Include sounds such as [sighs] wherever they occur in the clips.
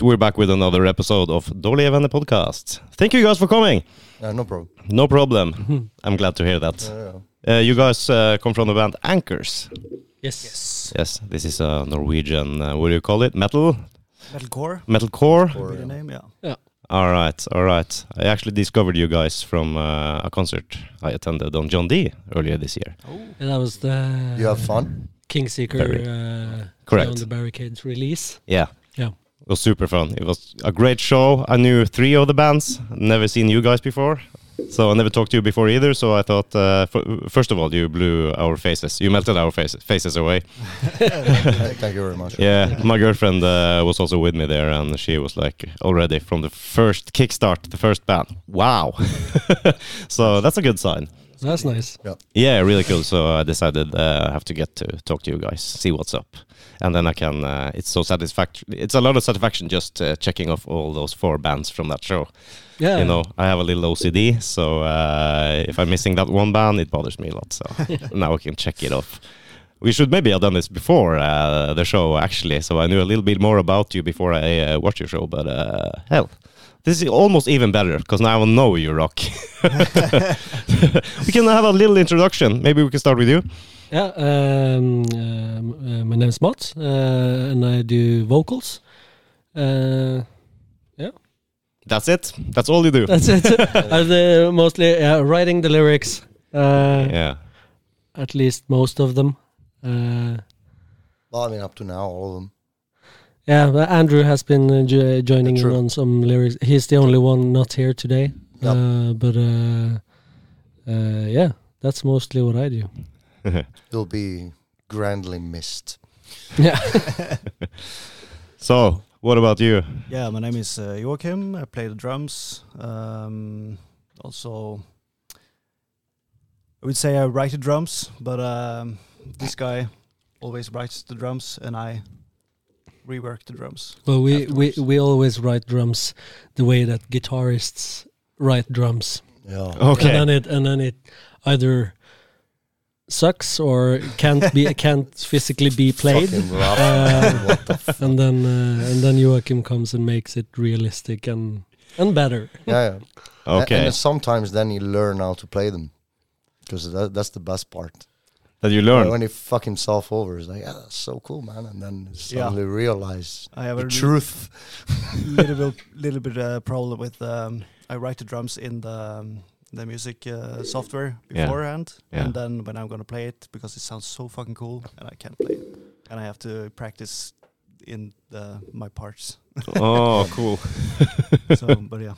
All right, we're back with another episode of Dårlige Venner podcast. Thank you guys for coming. Yeah, no problem. No problem. I'm glad to hear that. Yeah, Uh, you guys uh, come from the band Anchors. Yes. Yes, Yes, this is a Norwegian, uh, what do you call it? Metal? Metalcore. Metalcore? Or, Be the yeah. name, yeah. All right, all right. I actually discovered you guys from uh, a concert I attended on John Dee earlier this year. Oh. And that was the You have fun? Kingseeker Very. uh, Correct. Beyond the Barricades release. Yeah. It was super fun. It was a great show. I knew three of the bands. Never seen you guys before. So I never talked to you before either. So I thought, uh, first of all, you blew our faces. You melted our face faces away. [laughs] Thank you very much. Yeah, my girlfriend uh, was also with me there, and she was like already from the first kickstart, the first band. Wow! [laughs] so that's a good sign. That's nice. Yeah, really cool. So I decided uh, I have to get to talk to you guys, see what's up, and then I can. Uh, it's so satisfactory. It's a lot of satisfaction just uh, checking off all those four bands from that show. Yeah. You know, I have a little OCD, so uh, if I'm missing that one band, it bothers me a lot. So [laughs] now I can check it off. We should maybe have done this before uh, the show, actually, so I knew a little bit more about you before I uh, watched your show. But uh, hell, this is almost even better because now I will know you rock. [laughs] we can have a little introduction. Maybe we can start with you. Yeah. Um, um, uh, my name is Mats, uh, and I do vocals. Uh, That's it. That's all you do. that's it. [laughs] I do mostly uh, writing the lyrics. Uh, yeah. At least most of them. Uh, Well, I mean, up to now, all of them. Yeah, but Andrew has been uh, jo- joining in on some lyrics. He's the only one not here today. Yep. Uh, but uh, uh, yeah, that's mostly what I do. [laughs] You'll be grandly missed. [laughs] Yeah. [laughs] so, what about you? Yeah, my name is uh, Joakim. I play the drums. Um, also, I would say I write the drums, but um, this guy always writes the drums, and I rework the drums. Well, we, we, afterwards. we always write drums the way that guitarists write drums. Yeah. Okay. And then it and then it either sucks or can't be [laughs] can't physically be played. Uh, what the f- And then uh, and then Joakim comes and makes it realistic and and better. yeah, yeah. A- Okay. And sometimes then you learn how to play them. Because that, that's the best part. That you learn. When he fuck himself over, it's like, yeah, that's so cool, man. And then suddenly realize I have the a truth. [laughs] little bit, little bit uh, problem with. Um, I write the drums in the um, the music uh, software Yeah. beforehand, Yeah. and then when I'm gonna play it, because it sounds so fucking cool, and I can't play it, and I have to practice in the my parts. oh, [laughs] cool. so, but yeah,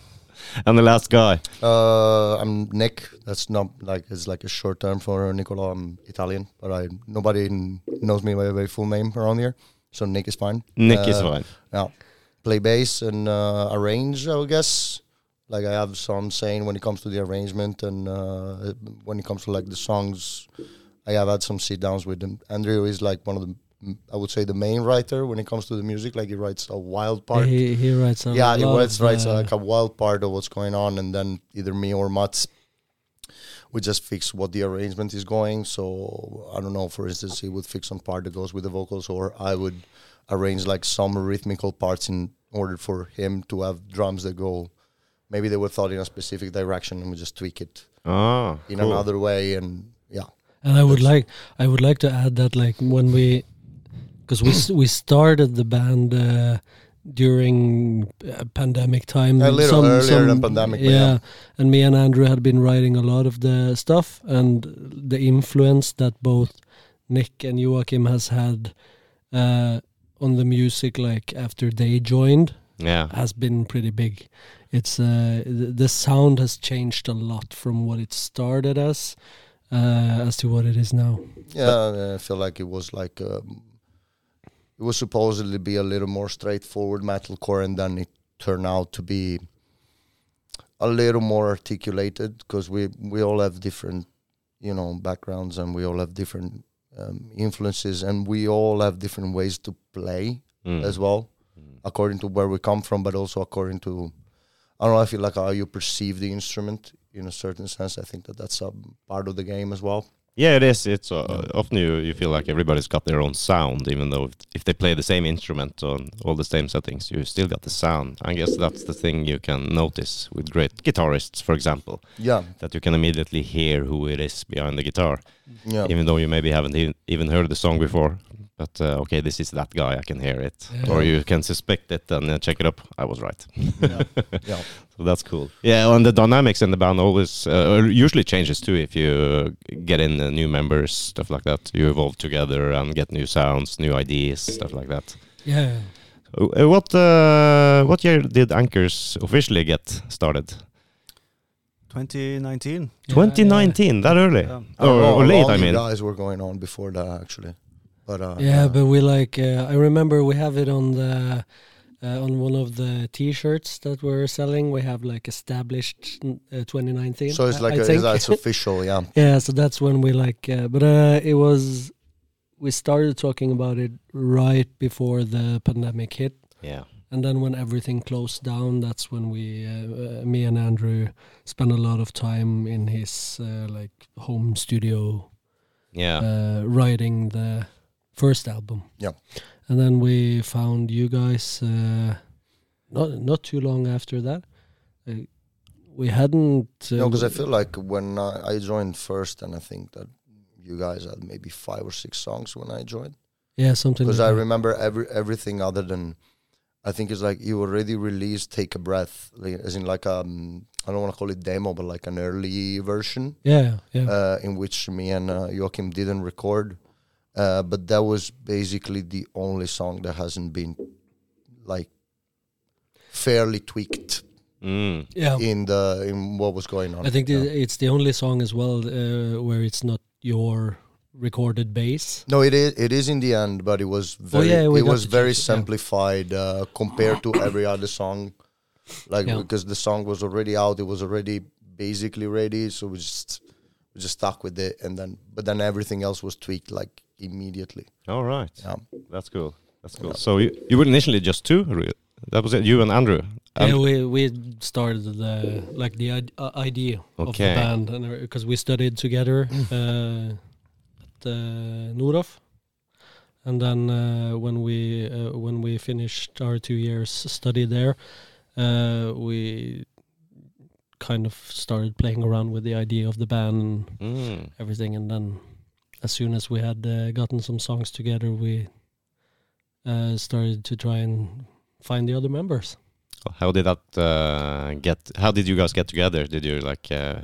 And the last guy. Uh, I'm Nick. That's not like it's like a short term for Nicolò. I'm Italian, but I nobody knows me by my full name around here, so Nick is fine. Nick is Uh, fine. Yeah, play bass and uh, arrange. I guess. Like I have some saying when it comes to the arrangement and uh, when it comes to like the songs. I have had some sit downs with him. Andrew is like one of the, I would say, the main writer when it comes to the music. Like he writes a wild part. He he writes a yeah, he writes, writes uh, like a wild part of what's going on, and then either me or Mats, we just fix what the arrangement is going. So I don't know. For instance, he would fix some part that goes with the vocals, or I would arrange like some rhythmical parts in order for him to have drums that go. Maybe they were thought in a specific direction, and we just tweak it Ah, in cool. another way, and yeah. And I would like I would like to add that like when we because we we started the band uh, during uh, pandemic time. A and little earlier than pandemic, Yeah, yeah. and me and Andrew had been writing a lot of the stuff and the influence that both Nick and Joakim has had uh, on the music like after they joined Yeah. has been pretty big. It's uh, th- the sound has changed a lot from what it started as uh, as to what it is now. Yeah, I feel like it was like um, it was supposedly be a little more straightforward metalcore, and then it turned out to be a little more articulated because we we all have different, you know, backgrounds, and we all have different um, influences, and we all have different ways to play Mm. as well, according to where we come from, but also according to I don't know. I feel like how you perceive the instrument in a certain sense. I think that that's a part of the game as well. Yeah, it is. It's uh, often you, you feel like everybody's got their own sound, even though if, if they play the same instrument on all the same settings, you still got the sound. I guess that's the thing you can notice with great guitarists, for example, Yeah, that you can immediately hear who it is behind the guitar, yeah. even though you maybe haven't even, even heard the song before. But uh, okay, this is that guy. I can hear it, Yeah. or you can suspect it and uh, check it up. I was right. Yeah. [laughs] yeah. So that's cool. Yeah, and the dynamics in the band always uh, usually changes too if you get in uh, new members, stuff like that. You evolve together and get new sounds, new ideas, stuff like that. Yeah. Uh, what uh, what year did Anchors officially get started? 2019. Yeah, 2019, that early, Yeah. Or, or late? I mean, guys were going on before that actually, but uh, Yeah, but we like. Uh, I remember we have it on the uh, on one of the T-shirts that we're selling. We have like established uh, 2019. so it's like I a, think. it's [laughs] official, yeah. yeah, so that's when we like. Uh, but uh, it was we started talking about it right before the pandemic hit. yeah, And then when everything closed down, that's when we, uh, uh, me and Andrew, spent a lot of time in his uh, like home studio, yeah, uh, writing the first album. Yeah. And then we found you guys uh, not not too long after that. Uh, we hadn't. Uh, No, because I feel like when I, I joined first, and I think that you guys had maybe five or six songs when I joined. yeah something. Because like I that. remember every everything other than, I think it's like you already released "Take a Breath," like, as in like um I don't want to call it demo, but like an early version, Yeah, yeah. uh, in which me and uh, Joakim didn't record. Uh, but that was basically the only song that hasn't been like fairly tweaked mm. yeah. in the in what was going on. I think Yeah. the, it's the only song as well uh, where it's not your recorded bass. No, it is. It is in the end, but it was very. Oh, yeah, we it got was very change it, yeah. simplified uh, compared to every other song. Like Yeah. because the song was already out, it was already basically ready, so we just we just stuck with it, and then but then everything else was tweaked like immediately. All right, Yeah, that's cool. That's cool. Yeah. So you, you were initially just two. re- That was it. You and Andrew. yeah, And- we we started the like the uh, idea of the band, and because we studied together [sighs] uh, at uh, Noroff, and then uh, when we uh, when we finished our two years study there, uh, we kind of started playing around with the idea of the band and Mm. everything, and then as soon as we had uh, gotten some songs together, we uh, started to try and find the other members. How did that uh, get? How did you guys get together? Did you like? Uh,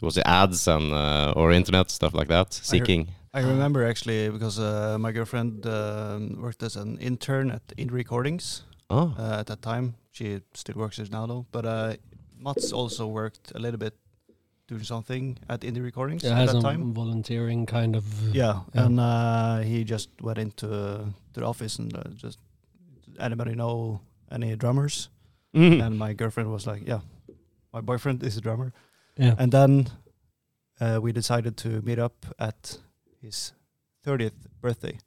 was it ads and uh, or internet stuff like that? Seeking. I remember actually because uh, my girlfriend um, worked as an intern at Indie Recordings Oh, uh, at that time. She still works there now though. But uh, Mats also worked a little bit doing something at Indie Recordings Yeah, at has that some time. volunteering kind of. Yeah, Yeah. and uh, he just went into to the office and uh, just anybody know any drummers? Mhm. And my girlfriend was like, "Yeah, my boyfriend is a drummer." Yeah. And then uh, we decided to meet up at his 30th birthday.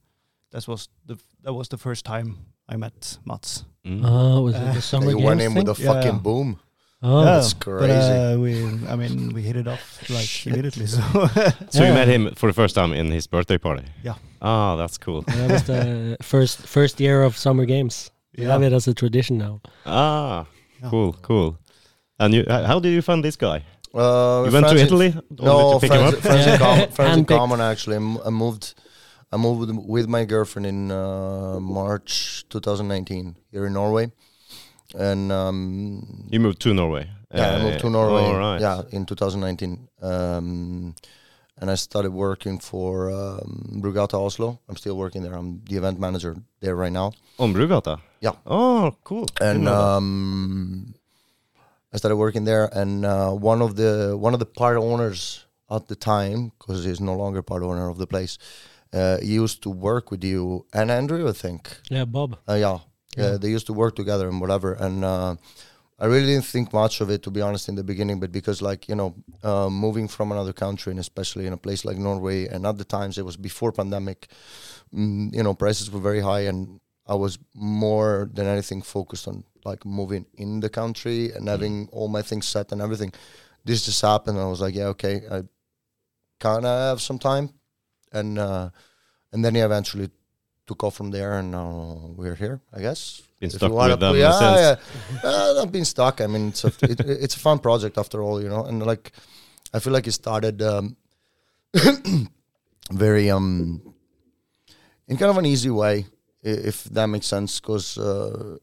That was the that was the first time I met Mats. Mm. Oh, was it Uh, the summer you games went in with a Yeah, fucking boom. Oh, Yeah. That's But crazy. uh, we, I mean, we hit it off like Shit. immediately. So [laughs] So you met him for the first time in his birthday party. Yeah. Ah, that's cool. that was the [laughs] first first year of summer games. We Yeah. have it as a tradition now. Ah, Yeah. cool, cool. And you, how did you find this guy? Uh, you went to Italy No, to pick him friends, up. friends, in, Yeah. com- friends in [laughs] common. Actually, I m- I moved. I moved with, with my girlfriend in uh, March 2019 here in Norway, and um, You moved to Norway. yeah, I Uh, moved to Norway. All right. Yeah, in 2019, um, and I started working for um, Brugata Oslo. I'm still working there. I'm the event manager there right now. On Brugata. Yeah. Oh, cool. And um, I started working there. And uh, one of the one of the part owners at the time, because he's no longer part owner of the place, uh, he used to work with you and Andrew, I think. Yeah, Bob. Uh, yeah, yeah, Yeah. they used to work together and whatever. And uh, I really didn't think much of it, to be honest, in the beginning. But because, like you know, uh, moving from another country and especially in a place like Norway, and at the times it was before pandemic, mm, you know, prices were very high, and I was more than anything focused on like moving in the country and having all my things set and everything. This just happened, and I was like, yeah, okay, I kind of have some time, and uh, and then he eventually took off from there, and now we're here, I guess. Been If stuck with them yeah, yeah. Uh, I've been stuck. I mean, it's a it, it's a fun project after all, you know. And like, I feel like it started um, [coughs] very um in kind of an easy way, if that makes sense, because uh,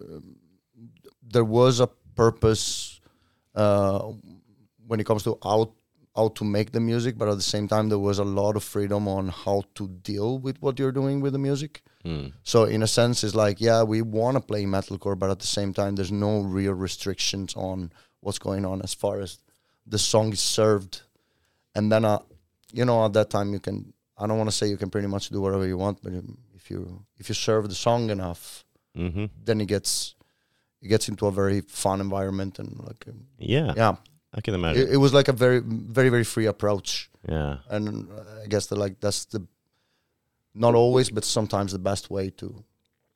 there was a purpose uh, when it comes to how how to make the music, but at the same time, there was a lot of freedom on how to deal with what you're doing with the music. Mm. So in a sense, it's like, yeah, we want to play metalcore, but at the same time, there's no real restrictions on what's going on as far as the song is served. And then, uh, you know, at that time, you can. I don't want to say you can pretty much do whatever you want, but if you if you serve the song enough, hmm then it gets it gets into a very fun environment and like um, Yeah, yeah, I can imagine. it, it was like a very very very free approach, yeah. and I guess that like that's the not always, but sometimes the best way to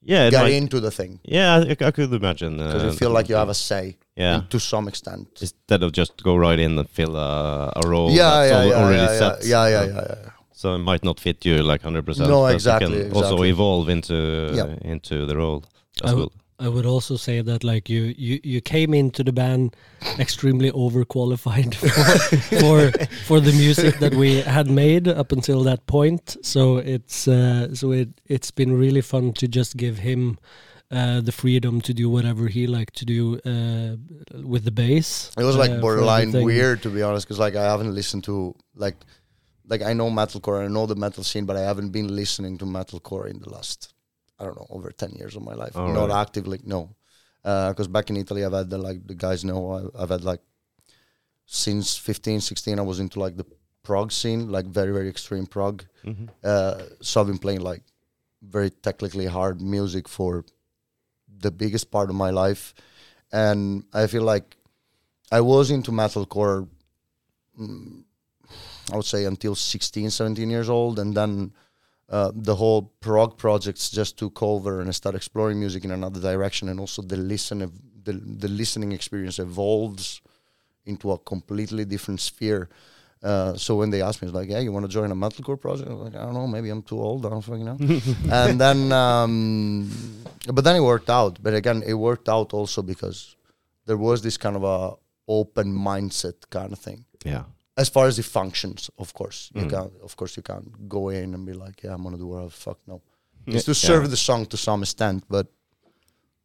Yeah, get might- into the thing. yeah, I, I could imagine. because uh, you feel like you have a say yeah. to some extent. Instead of just go right in and fill a, a role yeah, that's yeah, al- yeah, already yeah, set. yeah, yeah, So- yeah, yeah, yeah. So it might not fit you like hundred percent. No, but exactly, You can also evolve into Yeah. into the role. That's I cool. I would also say that like you you, you came into the band [laughs] extremely overqualified [laughs] for, for for the music that we had made up until that point. So it's uh, so it it's been really fun to just give him uh, the freedom to do whatever he liked to do uh, with the bass. It was uh, like for borderline weird to be honest, because like I haven't listened to like like I know metalcore, I know the metal scene, but I haven't been listening to metalcore in the last I don't know over ten years of my life. Oh, Not really? actively, no. Because back in Italy, I've had the like the guys know I, I've had like since 15, 16, I was into like the prog scene, like very very extreme prog. Mhm. Uh, so I've been playing like very technically hard music for the biggest part of my life, and I feel like I was into metalcore. mm, I would say until 16, 17 years old, and then uh, the whole prog projects just took over, and I started exploring music in another direction, and also the listen of the the listening experience evolves into a completely different sphere. Uh, so when they asked me, it's like, "Yeah, you want to join a metalcore project?" I was like, "I don't know, maybe I'm too old. I don't fucking know." [laughs] and then, um, but then it worked out. But again, it worked out also because there was this kind of a open mindset kind of thing. Yeah. As far as it functions, of course, you Mm. can't. Of course, you can't go in and be like, "Yeah, I'm gonna do whatever fuck." No, it's to serve yeah. the song to some extent, but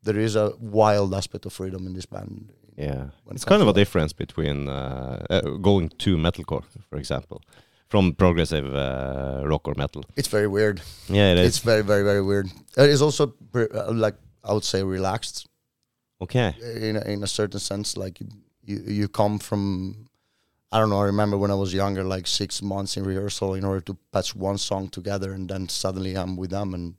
there is a wild aspect of freedom in this band. Yeah, it it's kind of a difference between uh, uh, going to metalcore, for example, from progressive uh, rock or metal. It's very weird. Yeah, it is. It's very, very, very weird. It is also uh, like I would say relaxed okay. in a, in a certain sense. Like you, you come from. I don't know. I remember when I was younger, like six months in rehearsal in order to patch one song together, and then suddenly I'm with them, and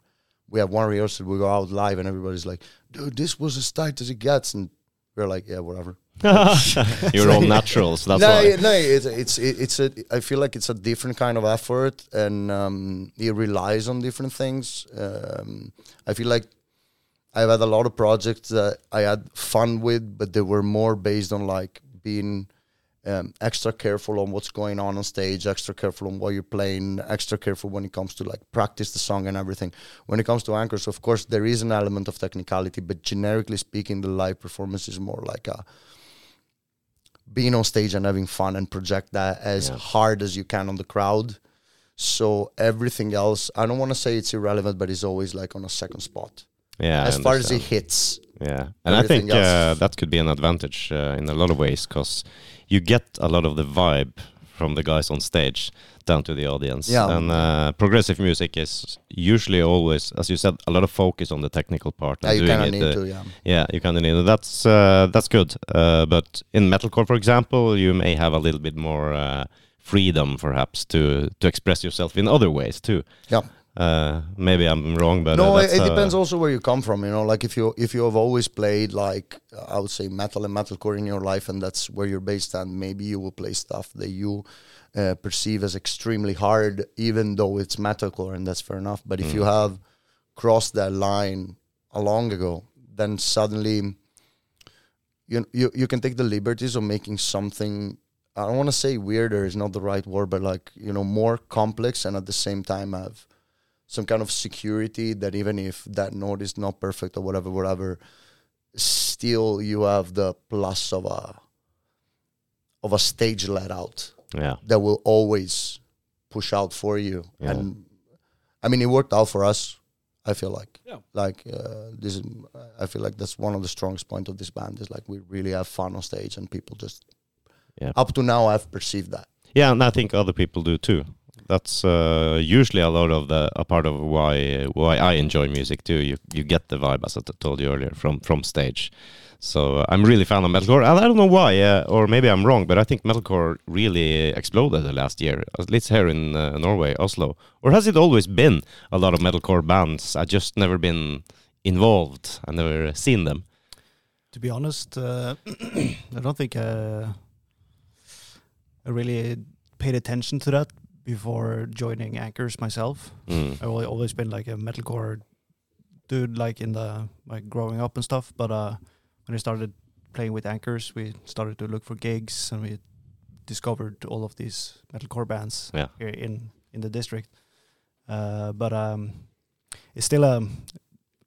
we have one rehearsal. We go out live, and everybody's like, "Dude, this was as tight as it gets," and we're like, "Yeah, whatever." [laughs] [laughs] You're all naturals. That's no, why. yeah, no, it's it's it's a. I feel like it's a different kind of effort, and um, it relies on different things. Um, I feel like I've had a lot of projects that I had fun with, but they were more based on like being um, extra careful on what's going on on stage, extra careful on what you're playing, extra careful when it comes to like practice the song and everything. When it comes to anchors, of course, there is an element of technicality, but generically speaking, the live performance is more like a being on stage and having fun and project that as Yeah. hard as you can on the crowd. So everything else, I don't want to say it's irrelevant, but it's always like on a second spot. Yeah, as far as it hits, Yeah, and I think uh, that could be an advantage uh, in a lot of ways because you get a lot of the vibe from the guys on stage down to the audience. Yeah. And uh, progressive music is usually always, as you said, a lot of focus on the technical part. yeah, you kind of need uh, to, yeah. Yeah, you kind of need it. That's uh, that's good. Uh, but in metalcore, for example, you may have a little bit more uh, freedom, perhaps, to to express yourself in other ways too. Yeah. Uh, maybe I'm wrong, but no, uh, it, it depends uh, also where you come from. You know, like if you if you have always played like I would say metal and metalcore in your life, and that's where you're based, and maybe you will play stuff that you uh, perceive as extremely hard, even though it's metalcore, and that's fair enough. But if you have crossed that line a long ago, then suddenly you you you can take the liberties of making something I don't want to say weirder is not the right word, but like you know more complex and at the same time have some kind of security that even if that note is not perfect or whatever, whatever, still you have the plus of a of a stage let out Yeah. that will always push out for you. Yeah. And I mean, it worked out for us. I feel like, Yeah. like uh, this. Is, I feel like that's one of the strongest point of this band is like we really have fun on stage and people just. Yeah. Up to now, I've perceived that. Yeah, and I think other people do too. That's uh, usually a lot of the a part of why why I enjoy music too. You you get the vibe as I told you earlier from from stage. So uh, I'm really fan of metalcore, and I don't know why, uh, or maybe I'm wrong, but I think metalcore really exploded the last year, at least here in uh, Norway, Oslo. Or has it always been a lot of metalcore bands? I just never been involved. I never seen them. To be honest, uh, [clears throat] I don't think uh, I really paid attention to that before joining Anchors myself. Mm. I've always been like a metalcore dude, like in the like growing up and stuff. But uh, when I started playing with Anchors, we started to look for gigs, and we discovered all of these metalcore bands Yeah. here in in the district. Uh, but um, it's still a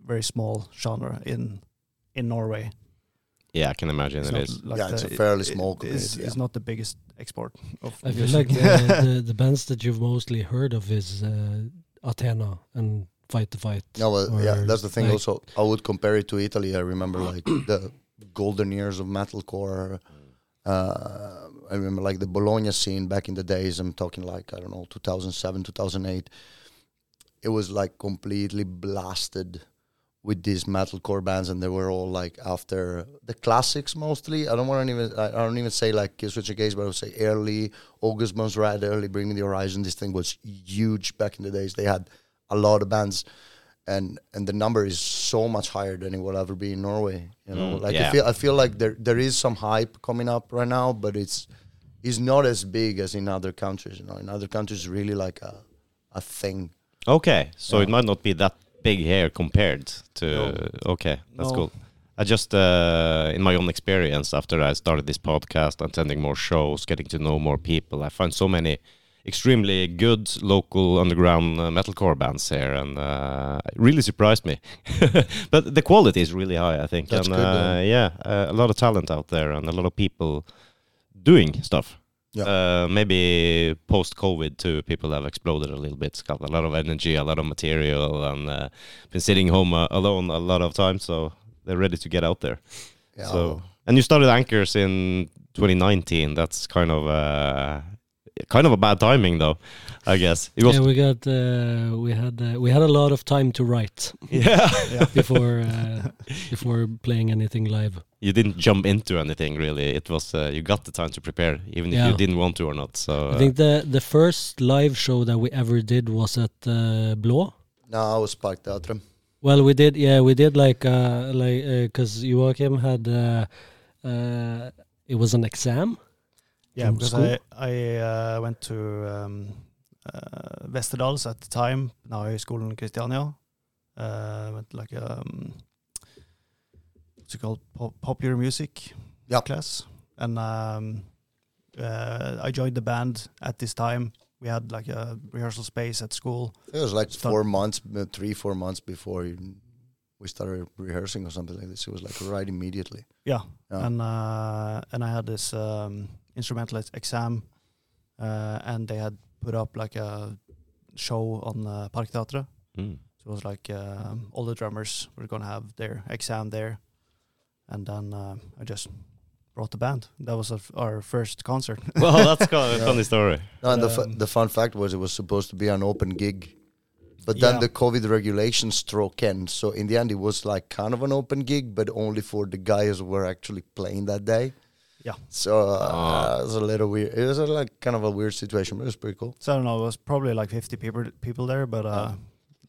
very small genre in in Norway. Yeah, I can imagine It's it not is. like Yeah, it's a fairly it- small it is- community, It's yeah. not the biggest export of I feel music. like the, [laughs] the, the bands that you've mostly heard of is uh, Athena and Fight the Fight. No, well, yeah, that's the thing. like- also, I would compare it to Italy. I remember [clears throat] like the golden years of metalcore. Uh, I remember like the Bologna scene back in the days. I'm talking like I don't know, 2007, 2008. It was like completely blasted with these metalcore bands, and they were all like after the classics mostly. I don't want to even I don't even say like Killswitch Engage, but I would say early August Months Red, early Bring Me the Horizon. This thing was huge back in the days. They had a lot of bands and and the number is so much higher than it will ever be in Norway. You know, Mm, like yeah. I feel I feel like there there is some hype coming up right now, but it's it's not as big as in other countries. You know, in other countries, really like a a thing. Okay, so it might not be that big hair compared to. No. Okay, that's No. cool. I just, uh, in my own experience, after I started this podcast, attending more shows, getting to know more people, I find so many extremely good local underground uh, metalcore bands here, and uh, really surprised me. [laughs] but the quality is really high, I think. That's and, good, uh, yeah, a lot of talent out there, and a lot of people doing stuff. Yeah. Uh, maybe post COVID too, people have exploded a little bit. Got a lot of energy, a lot of material, and uh, been sitting home uh, alone a lot of times, so they're ready to get out there. Yeah. So, and you started Anchors in 2019. That's kind of uh, kind of a bad timing, though. I guess it was. yeah, we got uh, we had uh, we had a lot of time to write [laughs] Yeah, before uh, before playing anything live. you didn't jump into anything really. It was uh, you got the time to prepare, even if you didn't want to or not. So I uh, think the the first live show that we ever did was at uh, Blå. no, I was Parkteatret. Well, we did, yeah, we did like uh, like because Joakim had uh, uh, it was an exam. Yeah, because school? I I uh, went to um, uh, Westerdals at the time. Now Høgskolen Kristiania. Uh, went like um, what's it called? Pop- popular music Yeah. class, and um, uh, I joined the band at this time. We had like a rehearsal space at school. It was like Start- four months, uh, three, four months before we started rehearsing or something like this. It was like right immediately. Yeah, Yeah. and uh, and I had this um, instrumental ex- exam, uh, and they had put up like a show on uh, Parkteatret. mm. So it was like um, all the drummers were gonna have their exam there, and then uh, I just brought the band. That was our, first concert. [laughs] well, that's [laughs] kind of a Yeah. funny story. No, and the fu- Um, the fun fact was it was supposed to be an open gig, but then Yeah. the COVID regulations struck in. So in the end, it was like kind of an open gig, but only for the guys who were actually playing that day. Yeah. So uh, Ah. it was a little weird. It was a, like kind of a weird situation, but it was pretty cool. so I don't know. It was probably like 50 people people there, but uh, Yeah.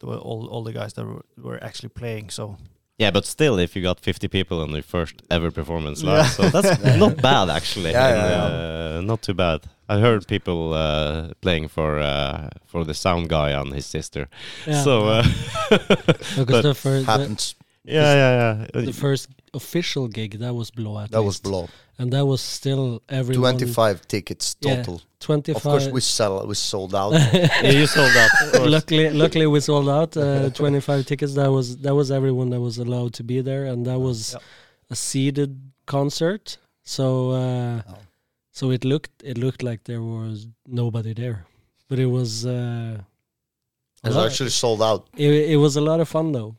there were all all the guys that were, were actually playing. So Yeah, but still, if you got 50 people on your first ever performance live, Yeah. so that's [laughs] not bad actually. Yeah, And, yeah, uh, not too bad. I heard people uh, playing for uh, for the sound guy and his sister. Yeah. So uh, [laughs] because [laughs] but- the first the, Happens. yeah, yeah, yeah. the first official gig that was Blå at That was Blå. And that was still everyone. 25 tickets Yeah, total. 25. Of course, we sell. We sold out. [laughs] yeah, you sold out. [laughs] luckily, luckily we sold out uh, [laughs] 25 tickets. That was that was everyone that was allowed to be there, and that was Yep. a seated concert. So uh, Oh. so it looked it looked like there was nobody there, but it was. Uh, a It's lot- actually sold out. it, it was a lot of fun though.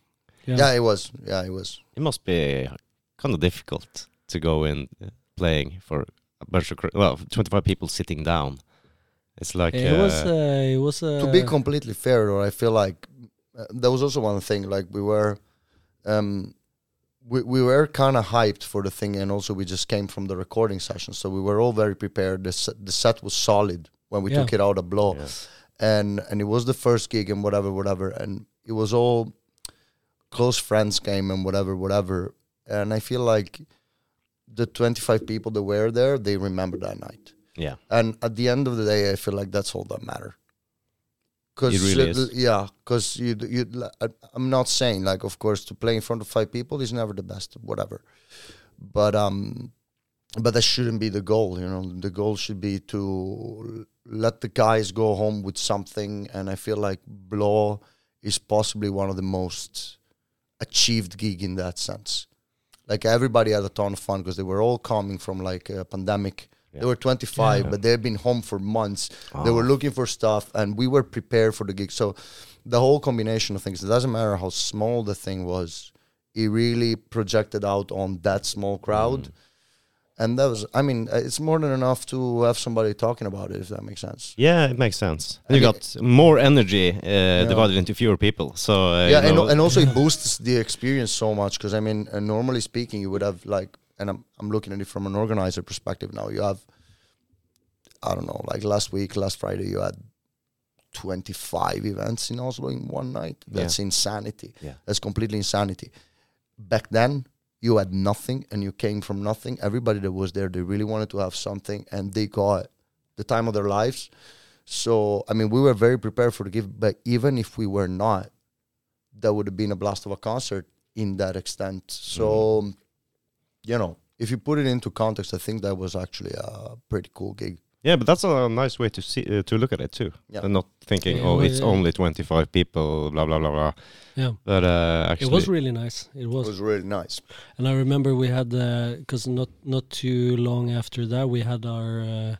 Yeah. it was. Yeah, it was. It must be kind of difficult to go in playing for a bunch of cr- well, 25 people sitting down. It's like it uh, was uh, it was uh, to be completely fair, though, I feel like uh, there was also one thing. Like we were, um, we we were kind of hyped for the thing, and also we just came from the recording session, so we were all very prepared. The set, the set was solid when we Yeah. took it out of Blå. yeah. and and it was the first gig and whatever whatever and it was all close friends game and whatever whatever and i feel like the 25 people that were there they remember that night. Yeah. and at the end of the day i feel like that's all that matter. Because It really is. yeah because you you i'm not saying like of course to play in front of five people is never the best whatever. But um but that shouldn't be the goal you know? The goal should be to let the guys go home with something and i feel like Blå is possibly one of the most achieved gig in that sense like everybody had a ton of fun because they were all coming from like a pandemic Yeah. they were 25 Yeah. but they've been home for months they Ah. were looking for stuff and we were prepared for the gig so the whole combination of things it doesn't matter how small the thing was it really projected out on that small crowd Mm. And that was i mean uh, it's more than enough to have somebody talking about it if that makes sense Yeah, it makes sense. I You got more energy uh, divided into fewer people. So uh, yeah you and, know, and also it boosts the experience so much because i mean uh, normally speaking you would have like and I'm, I'm looking at it from an organizer perspective now you have i don't know like last week last friday you had 25 events in oslo in one night that's insanity Yeah. that's completely insanity back then you had nothing and you came from nothing. Everybody that was there they really wanted to have something and they got the time of their lives. So i mean we were very prepared for the gift but even if we were not that would have been a blast of a concert in that extent. So mm-hmm. you know if you put it into context i think that was actually a pretty cool gig yeah, but that's a nice way to see uh, to look at it too. Yeah. And not thinking, Yeah, oh, it's yeah. only 25 people, blah blah blah blah. Yeah, But uh, actually, it was really nice. It was. it was, was really nice and I remember we had because not not too long after that we had our uh,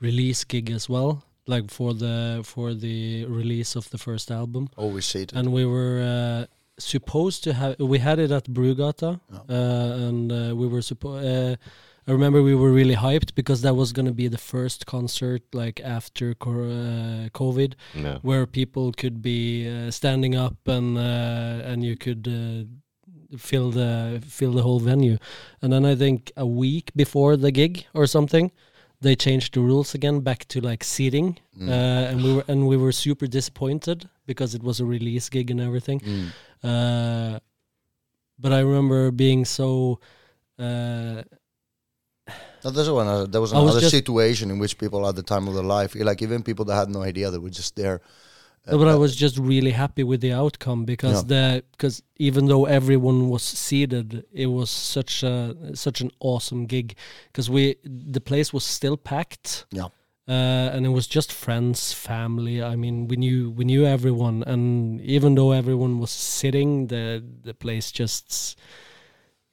release gig as well, like for the for the release of the first album. Oh, we see it and we were uh, supposed to have we had it at Brugata Yeah. uh, and uh, we were supposed uh, I remember we were really hyped because that was going to be the first concert like after uh, COVID no. where people could be uh, standing up and uh, and you could uh, fill the fill the whole venue and then I think a week before the gig or something they changed the rules again back to like seating Mm. uh, and we were and we were super disappointed because it was a release gig and everything. Mm. Uh, but I remember being so. Uh, No, uh, there was I was another situation in which people at the time of their life, like even people that had no idea that were just there. no, but I Uh, was just really happy with the outcome because the because even though everyone was seated, it was such a such an awesome gig because we the place was still packed. Yeah. Uh, and it was just friends, family. I mean, we knew we knew everyone, and even though everyone was sitting, the the place just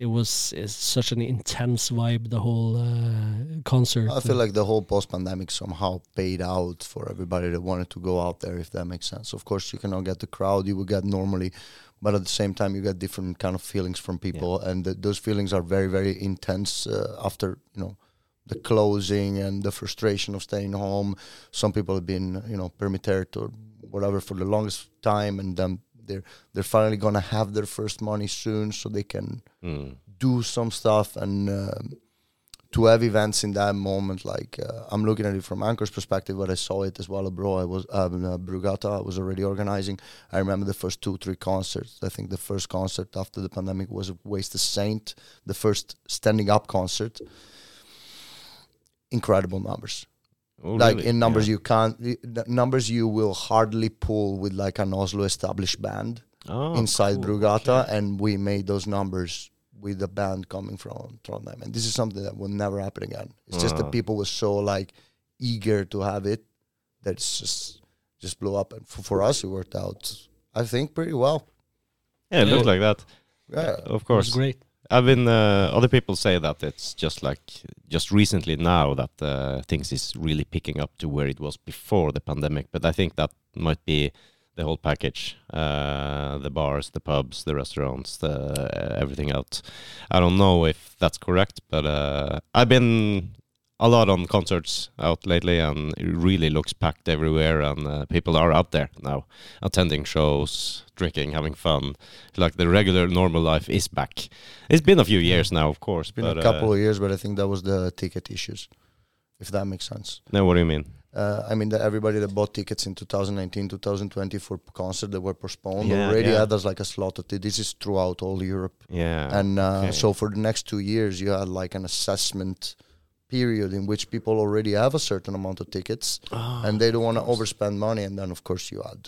it was such an intense vibe. The whole uh, concert. I feel like the whole post-pandemic somehow paid out for everybody that wanted to go out there, if that makes sense. Of course, you cannot get the crowd you would get normally, but at the same time, you get different kind of feelings from people, and th- those feelings are very, very intense uh, after you know the closing and the frustration of staying home. Some people have been you know permitted or whatever for the longest time, and then they're they're finally gonna have their first money soon, so they can Mm. do some stuff. And um, to have events in that moment like uh, i'm looking at it from anchor's perspective but i saw it as well abroad. I was um, uh, brugata i was already organizing. I remember the first two three concerts. I think the first concert after the pandemic was waste the saint the first standing up concert. Incredible numbers Oh, like really? in numbers Yeah. you can't the numbers you will hardly pull with like an oslo established band Oh, inside cool. Brugata, Okay. and we made those numbers with a band coming from Trondheim, and this is something that will never happen again. It's just Ah. that people were so like eager to have it that it's just just blew up, and for, for us it worked out, I think, pretty well. Yeah, it looks Yeah. like that. Yeah, Of It was course. great. I've been. Uh, other people say that it's just like just recently now that uh, things is really picking up to where it was before the pandemic. But I think that might be the whole package: uh, the bars, the pubs, the restaurants, the everything else. I don't know if that's correct, but uh, I've been a lot on concerts out lately, and it really looks packed everywhere, and uh, people are out there now, attending shows, drinking, having fun. Like the regular normal life is back. It's been a few years now, of course. it's been but, a couple Uh, of years, but I think that was the ticket issues, if that makes sense. no, what do you mean? Uh, I mean, that everybody that bought tickets in 2019, 2020 for concert that were postponed Yeah, already yeah. had us like a slot. This is throughout all Europe. Yeah. and uh, okay. so for the next two years you had like an assessment period in which people already have a certain amount of tickets Ah, and they don't want to overspend money and then of course you add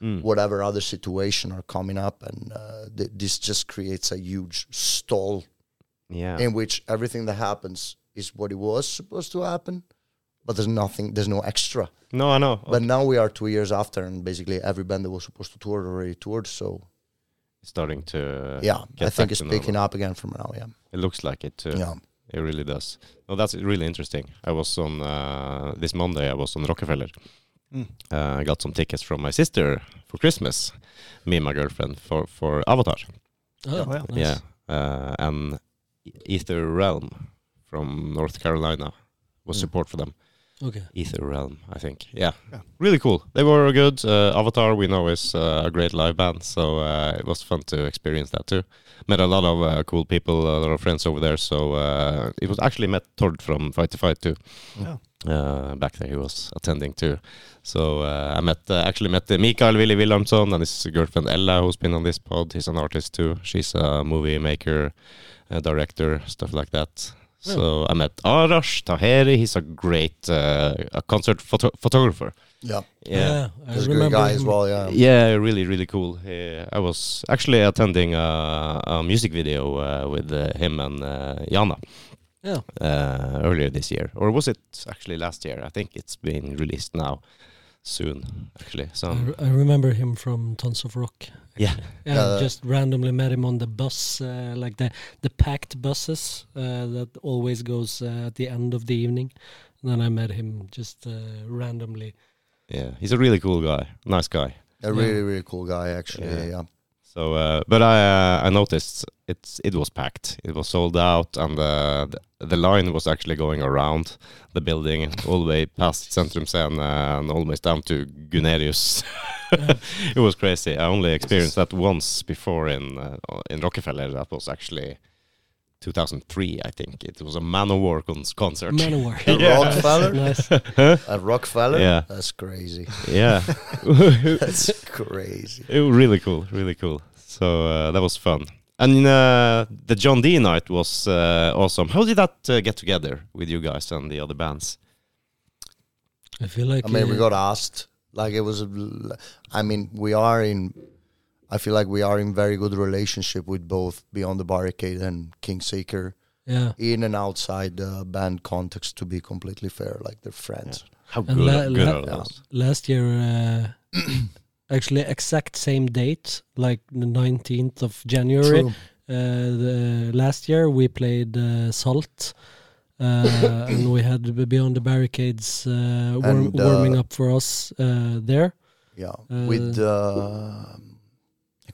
Mm. whatever other situation are coming up and uh, th- this just creates a huge stall Yeah. in which everything that happens is what it was supposed to happen but there's nothing there's no extra no, I know. but now we are two years after and basically every band that was supposed to tour already toured so It's starting to. uh, yeah i think it's picking up again from now yeah It looks like it too. yeah It really does. No, that's really interesting. I was on uh, this Monday. I was on Rockefeller. Mm. Uh, I got some tickets from my sister for Christmas. Me and my girlfriend for for Avatar. Oh, Yeah, well, nice. Yeah, uh, and Ether Realm from North Carolina was Mm. support for them. Okay. Aether Realm, I think. Yeah, Yeah. really cool. They were a good. Uh, Avatar, we know, is uh, a great live band, so uh, it was fun to experience that too. Met a lot of uh, cool people, a lot of friends over there. So uh, it was actually met Tord from Fight the Fight too. Yeah. Uh, back there, he was attending too. So uh, I met uh, actually met uh, Mikael Willy Wilhelmsson and his girlfriend Ella, who's been on this pod. He's an artist too. She's a movie maker, a director, stuff like that. So I met Arash Taheri. He's a great uh, a concert photo- photographer. yeah Yeah. I he's a great remember guy as well yeah Yeah, really, really cool. He, I was actually attending a, a music video uh, with uh, him and uh, Jana Yeah. uh, earlier this year, or was it actually last year? I think it's been released now, soon actually. So I, re- I remember him from Tons of Rock. Yeah. actually. Uh, just randomly met him on the bus, uh, like the the packed buses uh, that always goes uh, at the end of the evening. And then I met him just uh, randomly. yeah, he's a really cool guy, nice guy. A Yeah. really, really cool guy, actually. Yeah. Yeah. So, uh, but I uh, I noticed it's it was packed. It was sold out, and uh, the the line was actually going around the building all the way past Sentrum Scene and almost down to Gunerius. [laughs] it was crazy. I only experienced that once before in uh, in Rockefeller. That was actually 2003, I think. It was a Manowar con- concert. Manowar. A [laughs] Yeah. Rockefeller? nice. At Rockefeller? Yeah. That's crazy. yeah, [laughs] [laughs] That's crazy. It was really cool, really cool. So uh, that was fun. And uh, the John Dee night was uh, awesome. How did that uh, get together with you guys and the other bands? I feel like I mean, we got asked. Like, it was, a l- I mean, we are in, I feel like we are in very good relationship with both Beyond the Barricade and Kingseeker yeah. in and outside the band context, to be completely fair. Like, they're friends. How And good, la- good la- are those? Last year, uh, [coughs] actually exact same date, like the 19th of January. True. Uh, the, last year we played uh, Salt, uh, [coughs] and we had Beyond the Barricades uh, warm, And, uh, warming up for us uh, there. Yeah. Uh, with, uh, I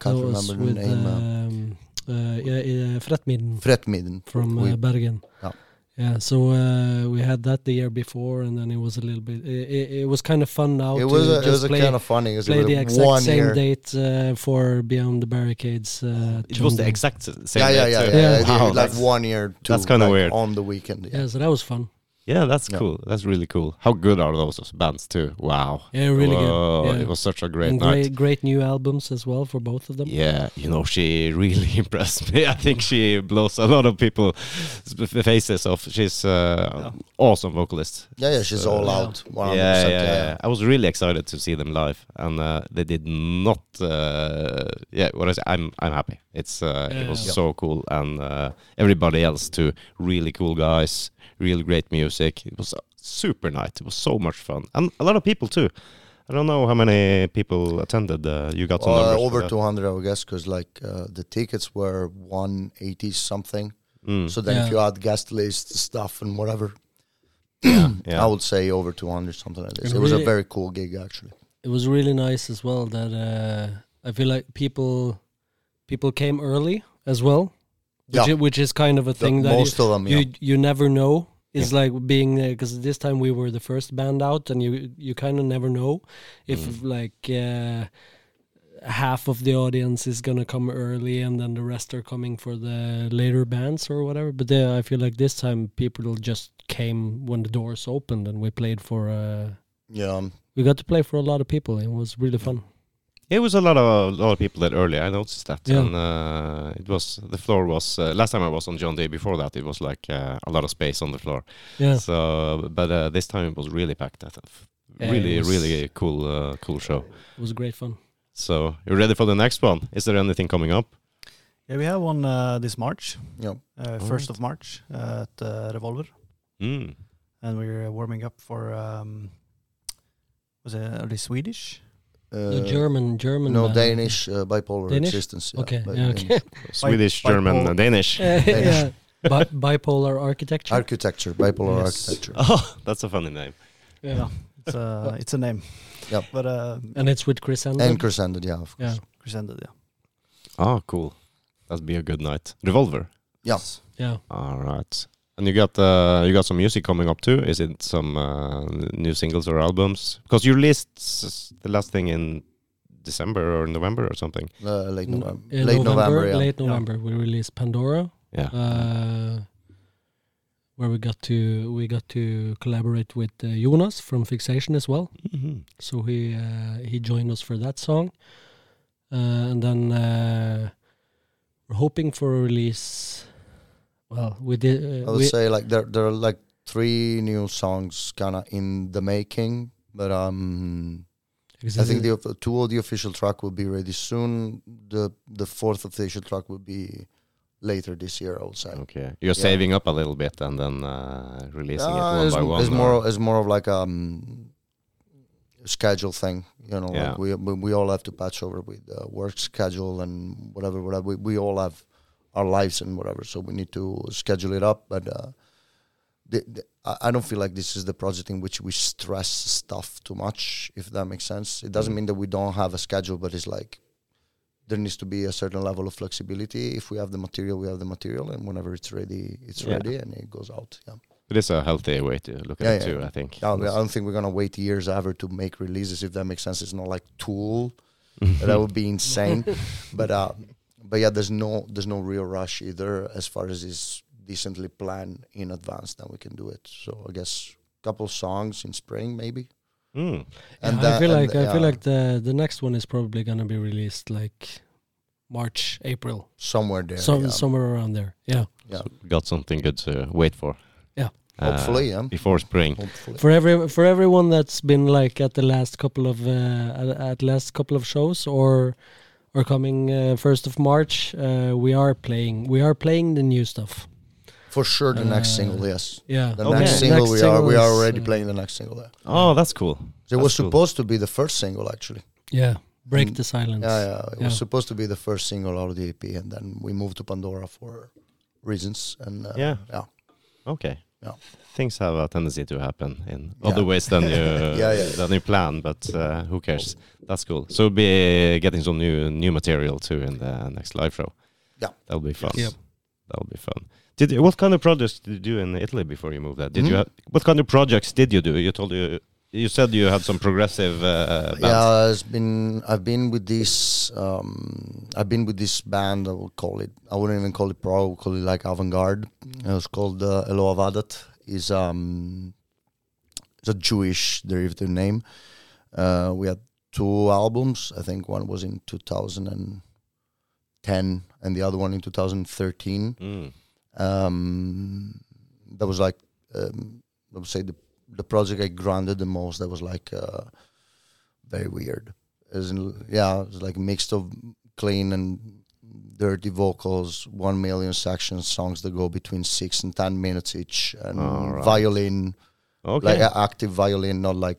can't That was remember the with, name. Uh, Um, uh, yeah, yeah, Fretmidden Fretmidden. from uh, We- Bergen. Yeah. Yeah, so uh, we had that the year before, and then it was a little bit. It, it, it was kind of fun now. it to was a, it just was a play, kind of funny. It was play the exact one same year. date uh, for Beyond the Barricades. Uh, It was the exact same yeah, yeah, yeah, yeah, Yeah. yeah. Wow, like one year. Too, that's kinda like, weird. On the weekend. Yeah. Yeah, so that was fun. Yeah, that's Yeah. cool. That's really cool. How good are those bands too? Wow. Yeah, really Whoa, good. Yeah. It was such a great and night. great, great new albums as well for both of them. Yeah, you know, she really [laughs] impressed me. I think she blows a lot of people's faces off. She's uh, awesome vocalist. Yeah, yeah, she's So- all Yeah. out. 100%, Yeah, yeah, yeah, I was really excited to see them live, and uh, they did not. Uh, yeah, what is? I'm I'm happy. It's uh, it was Yeah. so cool, and uh, everybody else too. Really cool guys, really great music. It was a super night. It was so much fun, and a lot of people too. I don't know how many people attended. Uh, you got some Uh, numbers over 200, I would guess, because like uh, the tickets were 180 something. Mm. So then, Yeah. if you add guest list stuff and whatever, [clears throat] yeah, yeah. I would say over 200, something like this. And It was a very cool gig, actually. it was really nice as well that uh, I feel like people people came early as well, which, Yeah. which is kind of a The- thing that most of them, you yeah. you never know. It's like being there because this time we were the first band out, and you you kind of never know if Mm. like uh, half of the audience is gonna come early, and then the rest are coming for the later bands or whatever. But uh, I feel like this time people just came when the doors opened, and we played for. Uh, Yeah, um, we got to play for a lot of people. It was really fun. It was a lot of a lot of people that early. I noticed that, Yeah. and uh, it was the floor was uh, last time I was on John Dee. Before that, it was like uh, a lot of space on the floor. Yeah. So, but uh, this time it was really packed. I thought. Yeah, really, was- really cool, uh, cool show. It was great fun. So, you ready for the next one? Is there anything coming up? Yeah, we have one uh, this March, yeah. uh, first of March uh, at uh, Revolver, Mm. and we're warming up for. Um, was it are they Swedish? The Uh, German, German. No, band. Danish uh, bipolar Danish? existence. Yeah, Okay, yeah, okay. [laughs] Swedish, German, bipolar. and Danish. [laughs] Uh, yeah. Bi- bipolar architecture. Architecture, bipolar Yes. architecture. Oh, [laughs] that's a funny name. yeah. It's a it's a name. Yep. But uh, And it's with Chris Ended. And Crescended, yeah, of course. yeah. Chris presented, yeah. Oh, cool. That'd be a good night. Revolver. Yeah. Yeah. All right. And you got uh, you got some music coming up too. Is it some uh, new singles or albums? Because you released the last thing in December or November or something. Uh, late N- November. late November, yeah. Late November. We released Pandora. Yeah. Uh, where we got to we got to collaborate with uh, Jonas from Fixation as well. Mhm. So he uh, he joined us for that song, uh, and then uh, we're hoping for a release. Well, we did. I Uh, would say like there there are like three new songs kind of in the making, but um, I think the two of the official track will be ready soon. The the fourth official track will be later this year. I would say. Okay. You're Yeah. saving up a little bit and then uh, releasing Uh, it one it's, by one. it's or- more it's more of like um schedule thing. You know, Yeah. like we we we all have to patch over with uh, work schedule and whatever. Whatever we, we all have our lives and whatever, so we need to schedule it up. But uh, the, the, I don't feel like this is the project in which we stress stuff too much. If that makes sense, it doesn't Mm. mean that we don't have a schedule, but it's like there needs to be a certain level of flexibility. If we have the material, we have the material, and whenever it's ready, it's Yeah. ready, and it goes out. Yeah. It is a healthy way to look at Yeah, it yeah, too. I think. I don't think we're gonna wait years ever to make releases. If that makes sense, it's not like Tool. [laughs] that would be insane. but uh, but yeah, there's no there's no real rush either. As far as is decently planned in advance, then we can do it. So I guess a couple songs in spring maybe. Mm. And I that- feel and like I feel like the the next one is probably gonna be released like March, April, Somewhere there. some yeah. somewhere around there. Yeah. Yeah. So got something good to wait for. Yeah. Uh, Hopefully, yeah. Before spring. Hopefully. For every for everyone that's been like at the last couple of uh, at, at last couple of shows or or coming uh, first of March, uh, we are playing we are playing the new stuff. For sure, the next Uh, single, yes. Yeah. The Okay. next The single, next we single are we are already uh, playing the next single. There. Oh, that's cool. So it was cool. supposed to be the first single actually. Yeah. Break Mm, the silence. Yeah, yeah. It Yeah. was supposed to be the first single out of the EP, and then we moved to Pandora for reasons. And uh, Yeah. yeah. Okay. Yeah. Things have a tendency to happen in Yeah. other ways than you [laughs] Yeah, yeah. than you plan, but uh, who cares? That's cool. So we'll be getting some new new material too in the next live show. Yeah. that'll be fun. Yep. That'll be fun. Did you, what kind of projects did you do in Italy before you moved there? Did you Mhm. have, what kind of projects did you do? You told you you said you had some progressive uh, bands. Yeah, it's been I've been with this um I've been with this band I would call it I wouldn't even call it pro, I would call it like avant-garde. It was called uh, Eloa Vadath. Is um it's a Jewish derivative name. Uh we had two albums. I think one was in 2010 and the other one in 2013 Mm. um, that was like um, I would say the the project I grounded the most. That was like uh, very weird. As in, yeah, it was like mixed of clean and dirty vocals, one million sections, songs that go between six and ten minutes each, and Alright. violin, Okay. like active violin, not like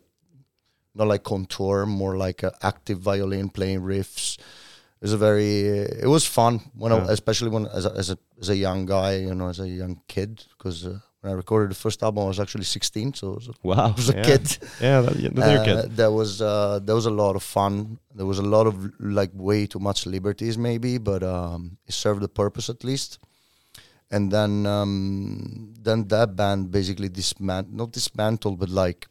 not like contour, more like a active violin playing riffs. It was a very, it was fun when, Yeah. I, especially when as a, as a as a young guy, you know, as a young kid, because uh, when I recorded the first album, I was actually 16, so it was a, wow. [laughs] I was a yeah. kid. Yeah, that, yeah, that's Uh, kid. There was uh, there was a lot of fun. There was a lot of like way too much liberties, maybe, but um, it served the purpose at least. And then um, then that band basically dismantled, not dismantled, but like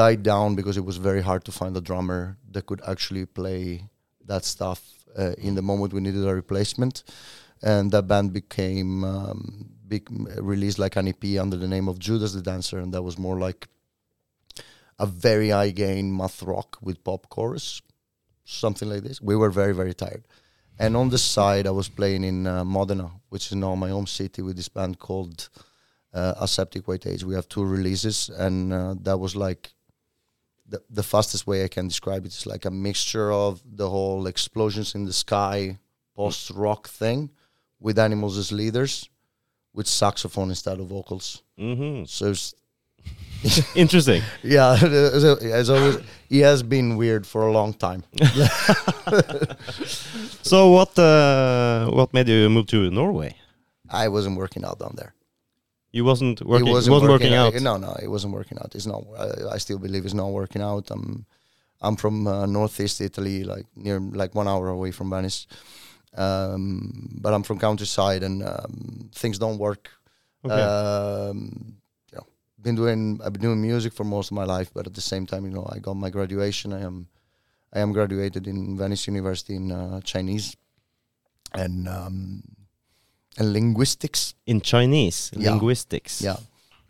died down because it was very hard to find a drummer that could actually play that stuff uh, in the moment we needed a replacement. And that band became um, big, released like an EP under the name of Judas the Dancer, and that was more like a very high gain math rock with pop chorus, something like this. We were very very tired, and on the side I was playing in uh, Modena, which is now my home city, with this band called uh, Aseptic White Age. We have two releases, and uh, that was like the the fastest way I can describe it is like a mixture of the whole explosions in the sky post rock thing with animals as leaders, with saxophone instead of vocals. hmm So it's [laughs] Interesting. yeah, [laughs] as always, he has been weird for a long time. [laughs] So what uh, what made you move to Norway? I wasn't working out down there. You wasn't working. It wasn't, working, out. No, no, it wasn't working out. It's not. I, I still believe it's not working out. I'm, I'm from uh, northeast Italy, like near, like one hour away from Venice. Um, but I'm from countryside, and um, things don't work. Okay. Um, you know, been doing I've been doing music for most of my life, but at the same time, you know, I got my graduation. I am, I am graduated in Venice University in uh, Chinese, and um, and linguistics. in Chinese Yeah. linguistics. Yeah,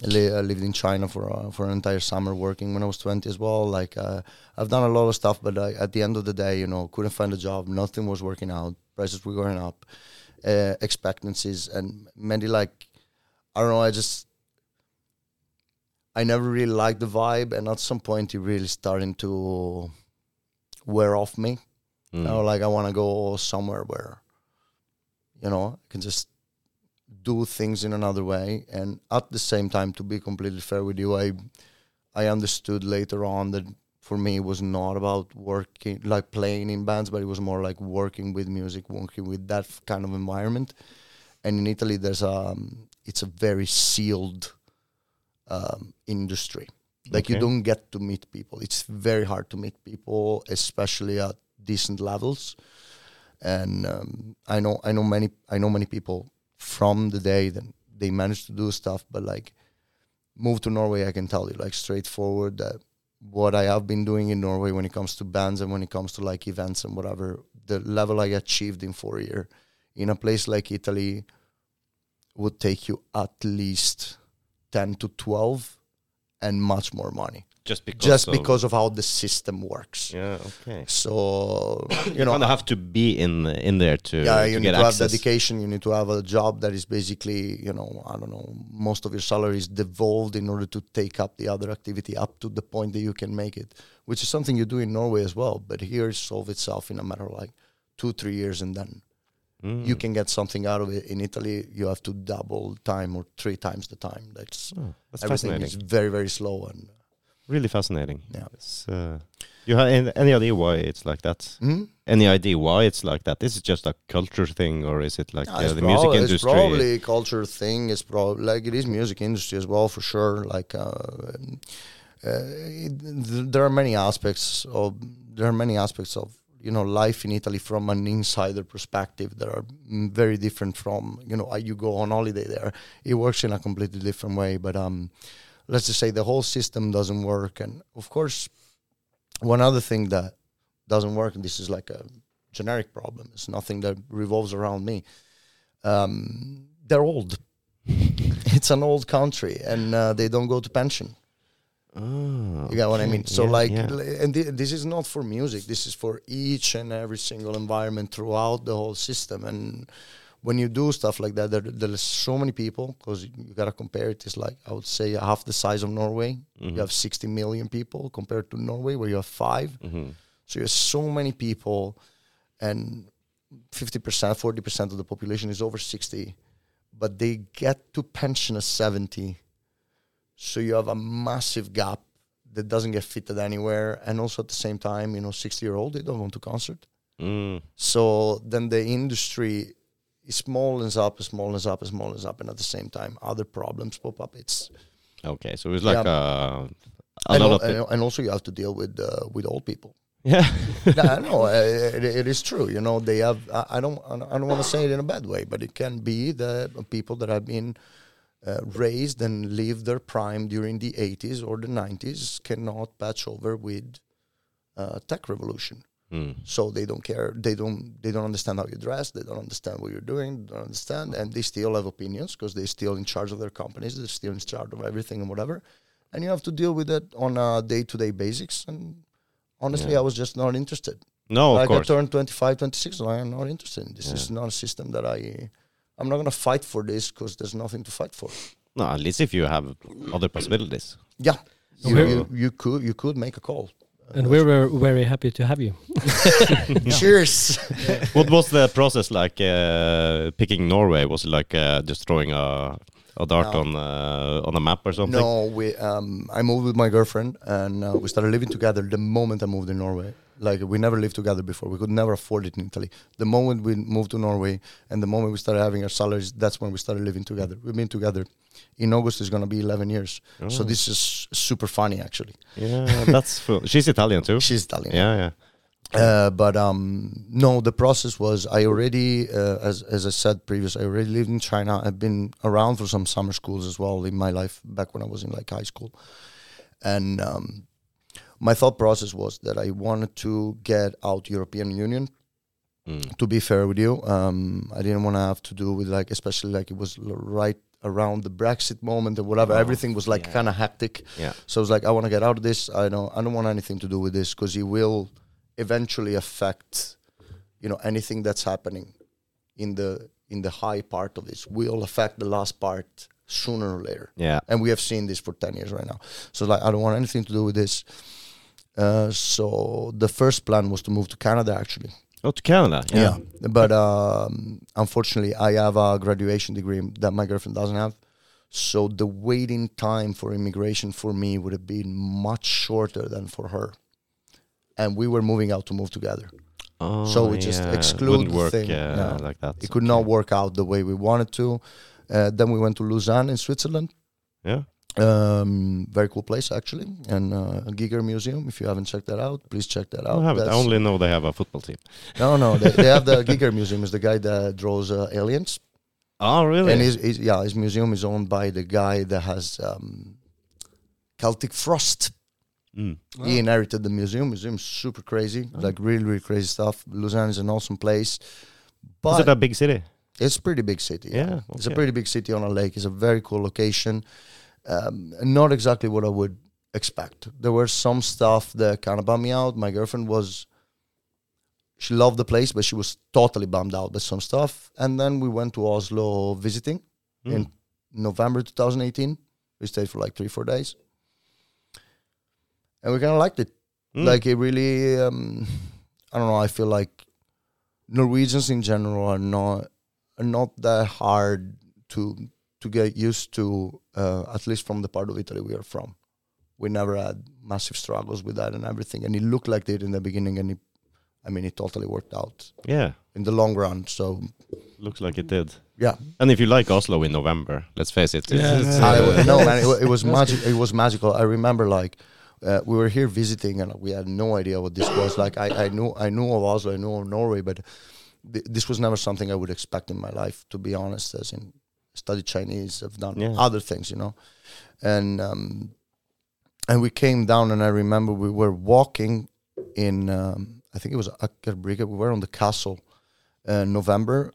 I, li- I lived in China for uh, for an entire summer working when I was twenty as well. Like uh, I've done a lot of stuff, but I, at the end of the day, you know, couldn't find a job. Nothing was working out. Prices were going up. Uh, expectancies and many like I don't know. I just I never really liked the vibe, and at some point, it really starting to wear off me. Mm. You know, like I want to go somewhere where, you know, I can just do things in another way. And at the same time, to be completely fair with you, I, I understood later on that for me it was not about working like playing in bands, but it was more like working with music, working with that kind of environment. And in Italy, there's um, it's a very sealed um, industry. Like you don't get to meet people. It's very hard to meet people, especially at decent levels. And um, I know I know many I know many people from the day that they managed to do stuff, but like move to Norway, I can tell you like straightforward that what I have been doing in Norway when it comes to bands and when it comes to like events and whatever, the level I achieved in four year in a place like Italy would take you at least ten to twelve and much more money. Just because. Just of- because of how the system works. Yeah. Okay. So you You know kind of have to be in in there to, yeah, to you get need to have access. dedication. You need to have a job that is basically, you know, I don't know, most of your salary is devolved in order to take up the other activity up to the point that you can make it, which is something you do in Norway as well. But here it solves itself in a matter of like two, three years, and then Mm. you can get something out of it. In Italy, you have to double time or three times the time. That's Oh, that's everything fascinating. is very, very slow and really fascinating. yeah. Uh, you have any, any idea why it's like that? Mhm. Any idea why it's like that? Is it just a culture thing, or is it like uh, the music industry? It's probably a culture thing. It's probably like it is music industry as well for sure. Like uh, uh, it, th- there are many aspects of there are many aspects of you know life in Italy from an insider perspective that are mm, very different from you know uh, you go on holiday there. It works in a completely different way. But um, let's just say the whole system doesn't work. And of course, one other thing that doesn't work, and this is like a generic problem. It's nothing that revolves around me. Um, they're old. [laughs] it's an old country, and uh, they don't go to pension. Oh, You get what I mean? So Yeah, like, yeah. and thi- this is not for music. This is for each and every single environment throughout the whole system. And when you do stuff like that, there, there's so many people because you gotta compare it. It's like I would say half the size of Norway. Mhm. You have 60 million people compared to Norway, where you have five. Mhm. So you have so many people, and fifty percent, forty percent of the population is over sixty, but they get to pension at seventy. So you have a massive gap that doesn't get fitted anywhere, and also at the same time, you know, sixty year old they don't want to concert. Mm. So then the industry smallens up, smallens up, smallens up, and at the same time, other problems pop up. It's Okay, so it's like Yeah. uh, a and, lot al- of and, also you have to deal with uh, with old people. yeah. [laughs] no, no, uh, it, it is true. You know, they have. I, I don't. I don't want to say it in a bad way, but it can be the people that have been uh, raised and lived their prime during the 80s or the 90s cannot patch over with uh, tech revolution. Mm. So they don't care. They don't. They don't understand how you dress. They don't understand what you're doing. They don't understand, and they still have opinions because they're still in charge of their companies. They're still in charge of everything and whatever. And you have to deal with it on a day-to-day basics. And honestly, Yeah. I was just not interested. No, of like course. I turned 25, 26, and I am not interested. in This Yeah. is not a system that I. I'm not gonna fight for this because there's nothing to fight for. No, at least if you have other possibilities. Yeah, you, you, you could you could make a call. And we were very happy to have you. [laughs] Cheers. [laughs] what was the process like uh, picking Norway? Was it like uh, just throwing a, a dart No. on uh, on a map or something? No, we. Um, I moved with my girlfriend, and uh, we started living together the moment I moved to Norway. Like we never lived together before. We could never afford it in Italy. The moment we moved to Norway, and the moment we started having our salaries, that's when we started living together. We've been together. In August is gonna be 11 years. So Oh. this is super funny, actually. Yeah, that's. [laughs] She's Italian too. She's Italian. Yeah, yeah. Uh, but um, no, the process was I already, uh, as as I said previous, I already lived in China. I've been around for some summer schools as well in my life back when I was in like high school, and um, my thought process was that I wanted to get out European Union. Mm. To be fair with you, um, I didn't want to have to do with like, especially like it was right around the Brexit moment or whatever. Oh, Everything was like yeah. kind of hectic. Yeah. So I was like, I want to get out of this. I don't. I don't want anything to do with this because it will eventually affect, you know, anything that's happening in the in the high part of this will affect the last part sooner or later. Yeah. And we have seen this for ten years right now. So like, I don't want anything to do with this. Uh, so the first plan was to move to Canada actually. Oh, to Canada. Yeah. But um, unfortunately, I have a graduation degree that my girlfriend doesn't have. So the waiting time for immigration for me would have been much shorter than for her. And we were moving out to move together. Oh, So we just yeah. exclude Wouldn't the work thing. uh, No. like that. It could not work out the way we wanted to. Uh, then we went to Lausanne in Switzerland. Yeah. Um, very cool place actually, and uh, Giger Museum. If you haven't checked that out, please check that out. don't have it. I only know they have a football team. [laughs] no, no, they, they have the Giger Museum. Is the guy that draws uh, aliens. [laughs] Oh, really? And his, his yeah, his museum is owned by the guy that has um, Celtic Frost. Mm. He inherited the museum. Museum super crazy, like really, really crazy stuff. Lausanne is an awesome place, Is it a big city? it's a pretty big city. Yeah, it's a pretty big city on a lake. It's a very cool location. Um, not exactly what I would expect. There were some stuff that kind of bummed me out. My girlfriend was. She loved the place, but she was totally bummed out by some stuff. And then we went to Oslo visiting Mm. in November 2018. We stayed for like three, four days. And we kind of liked it. Mm. Like it really, um, I don't know. I feel like Norwegians in general are not are not that hard to to get used to. Uh, at least from the part of Italy we are from, we never had massive struggles with that and everything. And it looked like it in the beginning, and it, I mean, it totally worked out yeah. in the long run. So Looks like it did. yeah, And if you like Oslo in November, let's face it. it's- Yeah. it's, I, uh, no man, it, [laughs] it was That's magic. It was magical. I remember like uh, we were here visiting and we had no idea what this was. Like I, I knew I knew of Oslo, I knew of Norway, but th- this was never something I would expect in my life. To be honest, as in studied Chinese, I've done Yeah. other things, you know, and um, and we came down and I remember we were walking in um, I think it was Aker Brygge. We were on the castle, uh, November.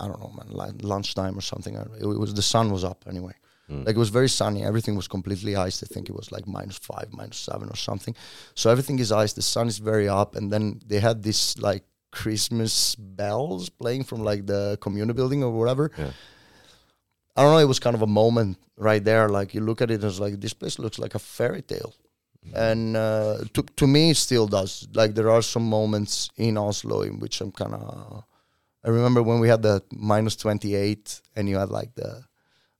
I don't know, man, lunchtime or something. It was the sun was up anyway. Mm. Like it was very sunny. Everything was completely iced. I think it was like minus five, minus seven or something. So everything is iced. The sun is very up, and then they had this like Christmas bells playing from like the community building or whatever. Yeah. I don't know. It was kind of a moment right there. Like you look at it, it's like this place looks like a fairy tale, and uh, to to me, it still does. Like there are some moments in Oslo in which I'm kind of I remember when we had the minus 28 and you had like the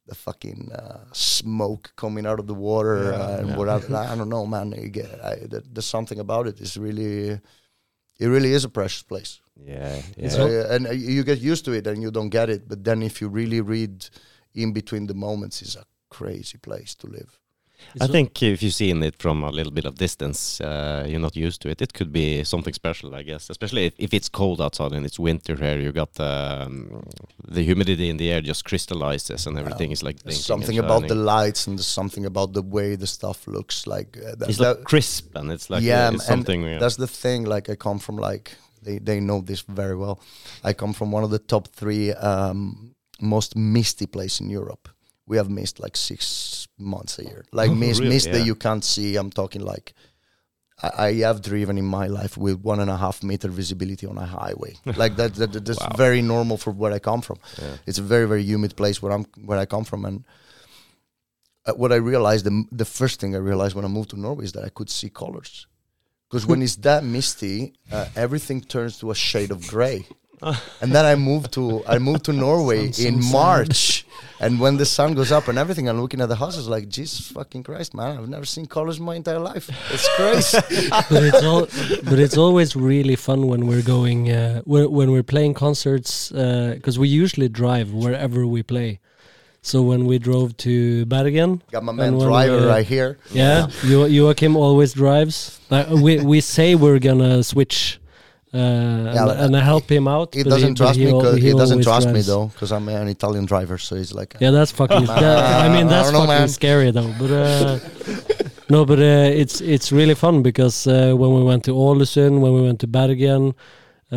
the fucking uh, smoke coming out of the water Yeah. uh, and Yeah. whatever. [laughs] I don't know, man. You get, I, there- there's something about it. It's really, it really is a precious place. Yeah, yeah. So, uh, and uh, you get used to it and you don't get it. But then if you really read in between the moments, is a crazy place to live. I think if you've seen it from a little bit of distance, uh, you're not used to it. It could be something special, I guess. Especially if, if it's cold outside and it's winter here, you got um, the humidity in the air just crystallizes and everything is like There's blinking and something about the lights and something about the way the stuff looks like. Uh, It's like crisp and it's like Yeah, uh, it's and something. uh, That's the thing. Like I come from like they they know this very well. I come from one of the top three um, most misty place in Europe. We have mist like six months a year. Like Oh, mist, really? mist Yeah. that you can't see. I'm talking like I, I have driven in my life with one and a half meter visibility on a highway. [laughs] like that, that, that- that's Wow. very normal for where I come from. yeah. It's a very very humid place where I'm where I come from and. Uh, what I realized, the, the first thing I realized when I moved to Norway is that I could see colors. Because when [laughs] it's that misty, uh, everything turns to a shade of gray. [laughs] and then I moved to I moved to Norway in. March, and when the sun goes up and everything, I'm looking at the houses like Jesus fucking Christ, man! I've never seen colors in my entire life. It's crazy. [laughs] but it's all, but it's always really fun when we're going uh, when, when we're playing concerts because we usually drive wherever we play. So when we drove to Bergen, Got my man driver we- right here. yeah, Jo- Joakim always drives. We we say we're gonna switch, uh, and, but- and I help him out. He doesn't but trust me. al- 'cause- he, doesn't trust me though, because I'm an Italian driver. So he's like, Yeah, that's fucking. [laughs] that- I mean, that's know, fucking scary though. But uh, [laughs] no, but uh, it's it's really fun because uh, when we went to Ålesund, when we went to Bergen, uh,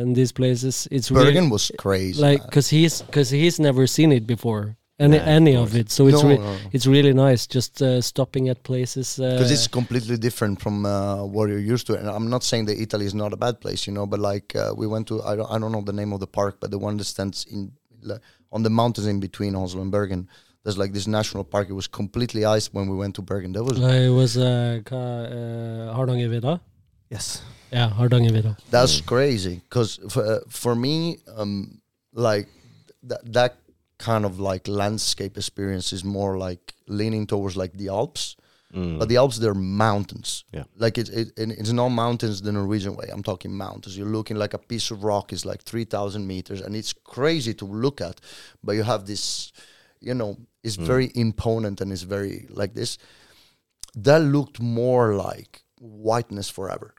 and these places, it's Bergen really was crazy. like because he's because he's never seen it before, any Yeah, any of course. it. So it's re- no. it's really nice just uh, stopping at places. because Uh, it's completely different from uh, what you're used to. And I'm not saying that Italy is not a bad place, you know, but like uh, we went to I don't I don't know the name of the park, but the one that stands in like, on the mountains in between Oslo and Bergen. There's like this national park. It was completely iced when we went to Bergen. That was it was uh, uh, Hardangervidda. Yes. Yeah, Hardangervidda. that's crazy. Because for, uh, for me, um, like that that kind of like landscape experience is more like leaning towards like the Alps. Mm. But the Alps, they're mountains. Yeah. Like it, it, it- it's not mountains the Norwegian way. I'm talking mountains. You're looking like a piece of rock is like 3,000 meters, and it's crazy to look at. But you have this, you know, it's Mm. very imponent and it's very like this. That looked more like whiteness forever.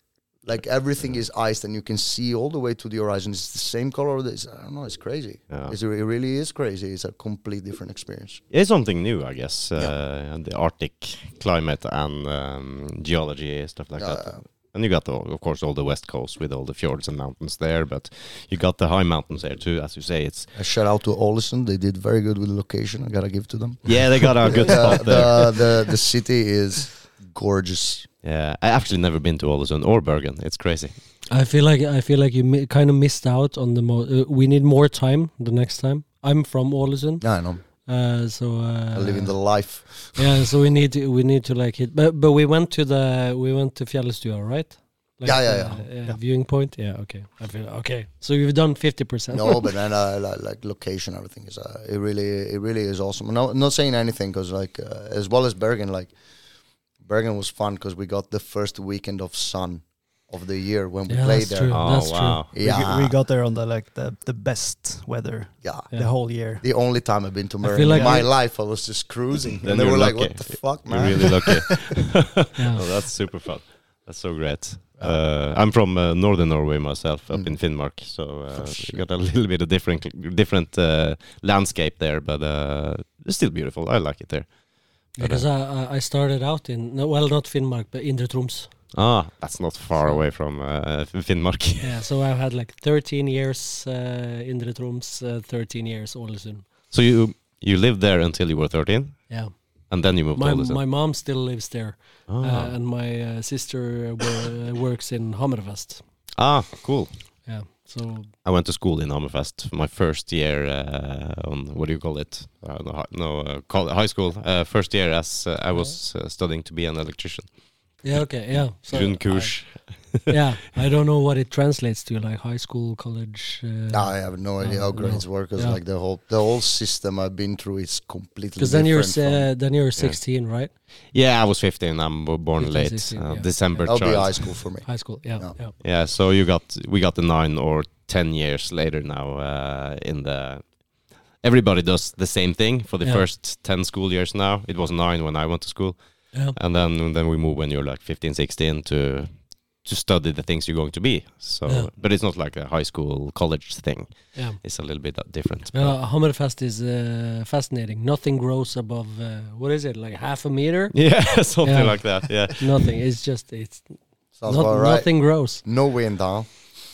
Like everything is iced, and you can see all the way to the horizon. It's the same color. It's, I don't know. It's crazy. Yeah. It's, it really is crazy. It's a complete different experience. It's something new, I guess. Uh, and the Arctic climate and um, geology stuff like that. Uh, And you got, the, of course, all the west coast with all the fjords and mountains there, but you got the high mountains there too, as you say. It's a shout out to Ålesund. They did very good with the location. I gotta give to them. yeah, they got a [laughs] good Yeah, spot there. the, the the city is gorgeous. Yeah, I actually never been to Ålesund or Bergen. It's crazy. I feel like I feel like you mi- kind of missed out on the mo. Uh, we need more time the next time. I'm from Ålesund, Yeah, I know. uh, so uh, I live in the life. [laughs] yeah. So we need to we need to like hit. But but we went to the we went to Fjellstua, right? Like Yeah, yeah, the, yeah. uh, Viewing point. Yeah. Okay. I feel okay. So you've done fifty percent. No, but then uh, like, like location, everything is uh, it really it really is awesome. No, not saying anything because like uh, as well as Bergen, like Bergen was fun because we got the first weekend of sun of the year when we Yeah, played that's there. true. Oh, That's true. wow. We, Yeah, g- we got there on the like the, the best weather yeah. Yeah. the whole year. The only time I've been to I Bergen like in my we- life, I was just cruising, Then and they you're were like, "What the fuck, You're man?" really lucky. [laughs] [laughs] Yeah. oh, that's super fun. That's so great. Uh, I'm from uh, northern Norway myself, up Mm. in Finnmark, so uh, sure. we got a little bit of different different uh, landscape there, but uh, it's still beautiful. I like it there. Because I I- started out in well not Finnmark but Indre Troms. Ah, that's not far away from uh, Finnmark. [laughs] Yeah. So I've had like thirteen years uh, Indre Troms, uh, thirteen years Ålesund. so you you lived there until you were 13, Yeah. and then you moved My to Ålesund. my mom still lives there. ah. Uh, and my uh, sister uh, [laughs] works in Hammerfest. ah, cool. Yeah, so I went to school in Hammerfest. My first year uh, on what do you call it? Uh, no, no uh, call high school. Uh, first year as uh, I was uh, studying to be an electrician. yeah, okay, yeah. So Grundkurs. [laughs] yeah, I don't know what it translates to, like high school, college. Uh, I have no idea no, how no. grades work. Cause Yeah. like the whole the whole system I've been through is completely. because then you're different s- from- uh, then you're 16, right? Yeah, I was 15. I'm born 15, late, 16, uh, yeah. December That'll be child. high school for me. High school, yeah, Yeah. yeah. Yeah, so you got we got the nine or ten years later now uh, in the. Everybody does the same thing for the Yeah. first ten school years now. It was nine when I went to school, yeah. and then then we move when you're like 15, 16 to to study the things you're going to be. So, Yeah. but it's not like a high school college thing. yeah. It's a little bit uh, different. Uh, Hammerfest is uh, fascinating. Nothing grows above uh, what is it, like half a meter? [laughs] yeah, something Yeah. like that. Yeah. [laughs] Nothing. It's just it's not, right. nothing grows. No wind, huh?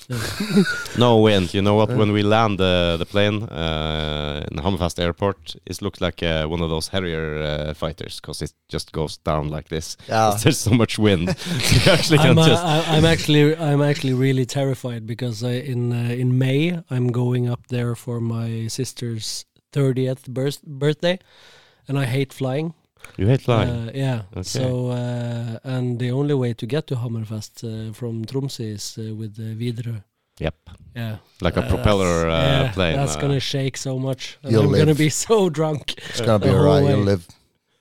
[laughs] No wind. You know what? When we land the the plane uh, in Hammerfest airport, it looks like uh, one of those Harrier uh, fighters because it just goes down like this. Yeah. [laughs] There's so much wind. [laughs] you actually I'm, can uh, just. I, I'm actually I'm actually really terrified because uh, in uh, in May I'm going up there for my sister's 30th birth- birthday, and I hate flying. You hate flying. Uh, yeah. Okay. So uh, and the only way to get to Hammerfest uh, from Tromsø is uh, with the Widerøe. yep. Yeah. Like a Uh, propeller uh, yeah, plane. That's uh, gonna shake so much. You'll I'm gonna be so drunk. [laughs] It's gonna be The whole alright. You'll live.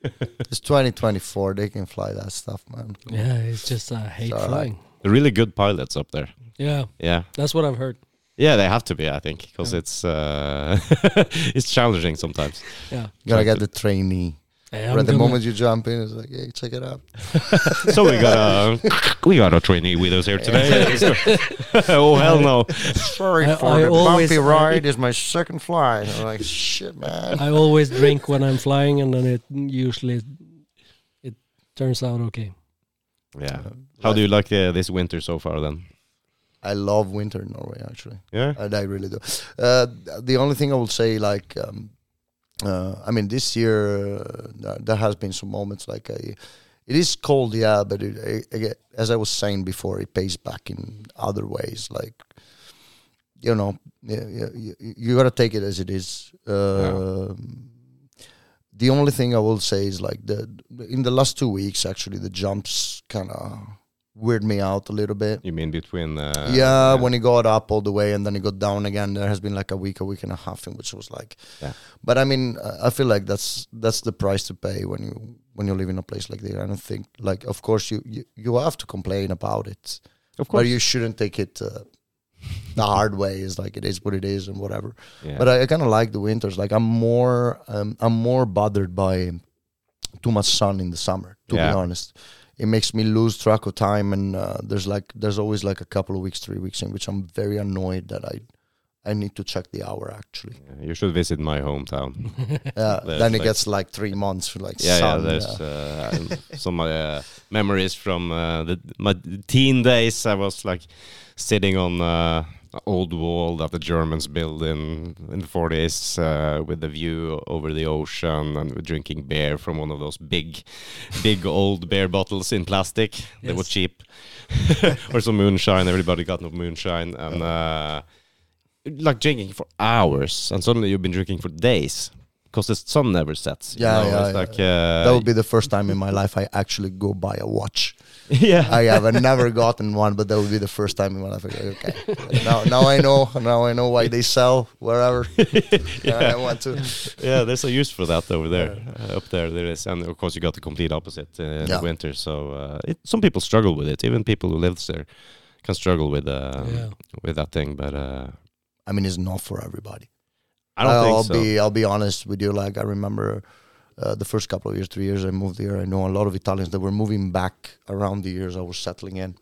[laughs] It's 2024. They can fly that stuff, man. Yeah, it's just I hate alright. flying. They're really good pilots up there. Yeah, Yeah. that's what I've heard. Yeah, they have to be, I think, because Yeah. it's uh, [laughs] it's challenging sometimes. Yeah. You gotta get the trainee. Hey, But the moment you jump in, it's like, hey, check it out. [laughs] so we got a we got a trainee with us here today. [laughs] [laughs] oh hell no! Sorry I- for I the always- bumpy I- ride. It's my second flight. I'm like, shit, man. I always drink when I'm flying, and then it usually it turns out okay. Yeah. How do you like uh, this winter so far then? I love winter in Norway, actually. Yeah. I, I really do. Uh, the only thing I will say, like, um, uh, I mean, this year uh, there- has been some moments like I, it is cold, yeah, but it, I, I as I was saying before, it pays back in other ways. Like, you know, yeah, yeah, you, you got to take it as it is. Um The only thing I will say is like the in the last two weeks, actually, the jumps kind of weird me out a little bit You mean between? Uh, yeah, when he got up all the way and then he got down again, there has been like a week, a week and a half in which was like, Yeah. But I mean, I feel like that's that's the price to pay when you when you live in a place like there. I don't think like, of course, you you, you have to complain about it, of course. but you shouldn't take it uh, the hard way. Is like it is what it is and whatever. yeah. But I, I kind of like the winters. Like I'm more um, I'm more bothered by too much sun in the summer. To Yeah. be honest, it makes me lose track of time, and uh, there's like there's always like a couple of weeks, three weeks in which I'm very annoyed that I I need to check the hour actually. Yeah, you should visit my hometown. [laughs] [laughs] Uh, There's then it like- gets like three months for like yeah, yeah. There's yeah. uh, some uh, memories from uh, the my teen days. I was like sitting on uh, an old wall that the Germans built in in the 40s uh, with the view over the ocean and drinking beer from one of those big, big [laughs] old beer bottles in plastic. They were cheap. [laughs] or some moonshine. Everybody got no moonshine and. Uh, like drinking for hours, and suddenly you've been drinking for days because the sun never sets. you Yeah, know? yeah, It's yeah, like uh, that would be the first time in my life I actually go buy a watch. [laughs] yeah. I have never gotten one, but that would be the first time in my life. Okay, now now I know. Now I know why they sell wherever. [laughs] yeah. [laughs] I want to. yeah, there's a use for that over there. Uh, up there, there is, and of course you got the complete opposite uh, in Yeah. the winter. So uh, it, some people struggle with it. Even people who lives there can struggle with uh, Yeah. with that thing. But uh, I mean, it's not for everybody. I don't I'll think so. be I'll be honest with you. Like I remember uh, the first couple of years, three years I moved here. I know a lot of Italians that were moving back around the years I was settling in.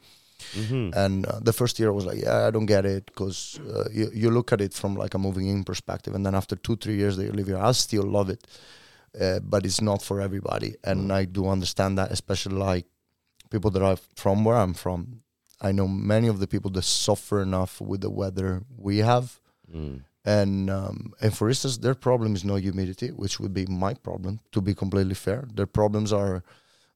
Mhm. And uh, the first year I was like, yeah, I don't get it because uh, you you look at it from like a moving in perspective, and then after two three years that you live here, I still love it, uh, but it's not for everybody, and Mm. I do understand that, especially like people that are from where I'm from. I know many of the people that suffer enough with the weather we have, Mm. And um, and for instance, their problem is no humidity, which would be my problem. To be completely fair, their problems are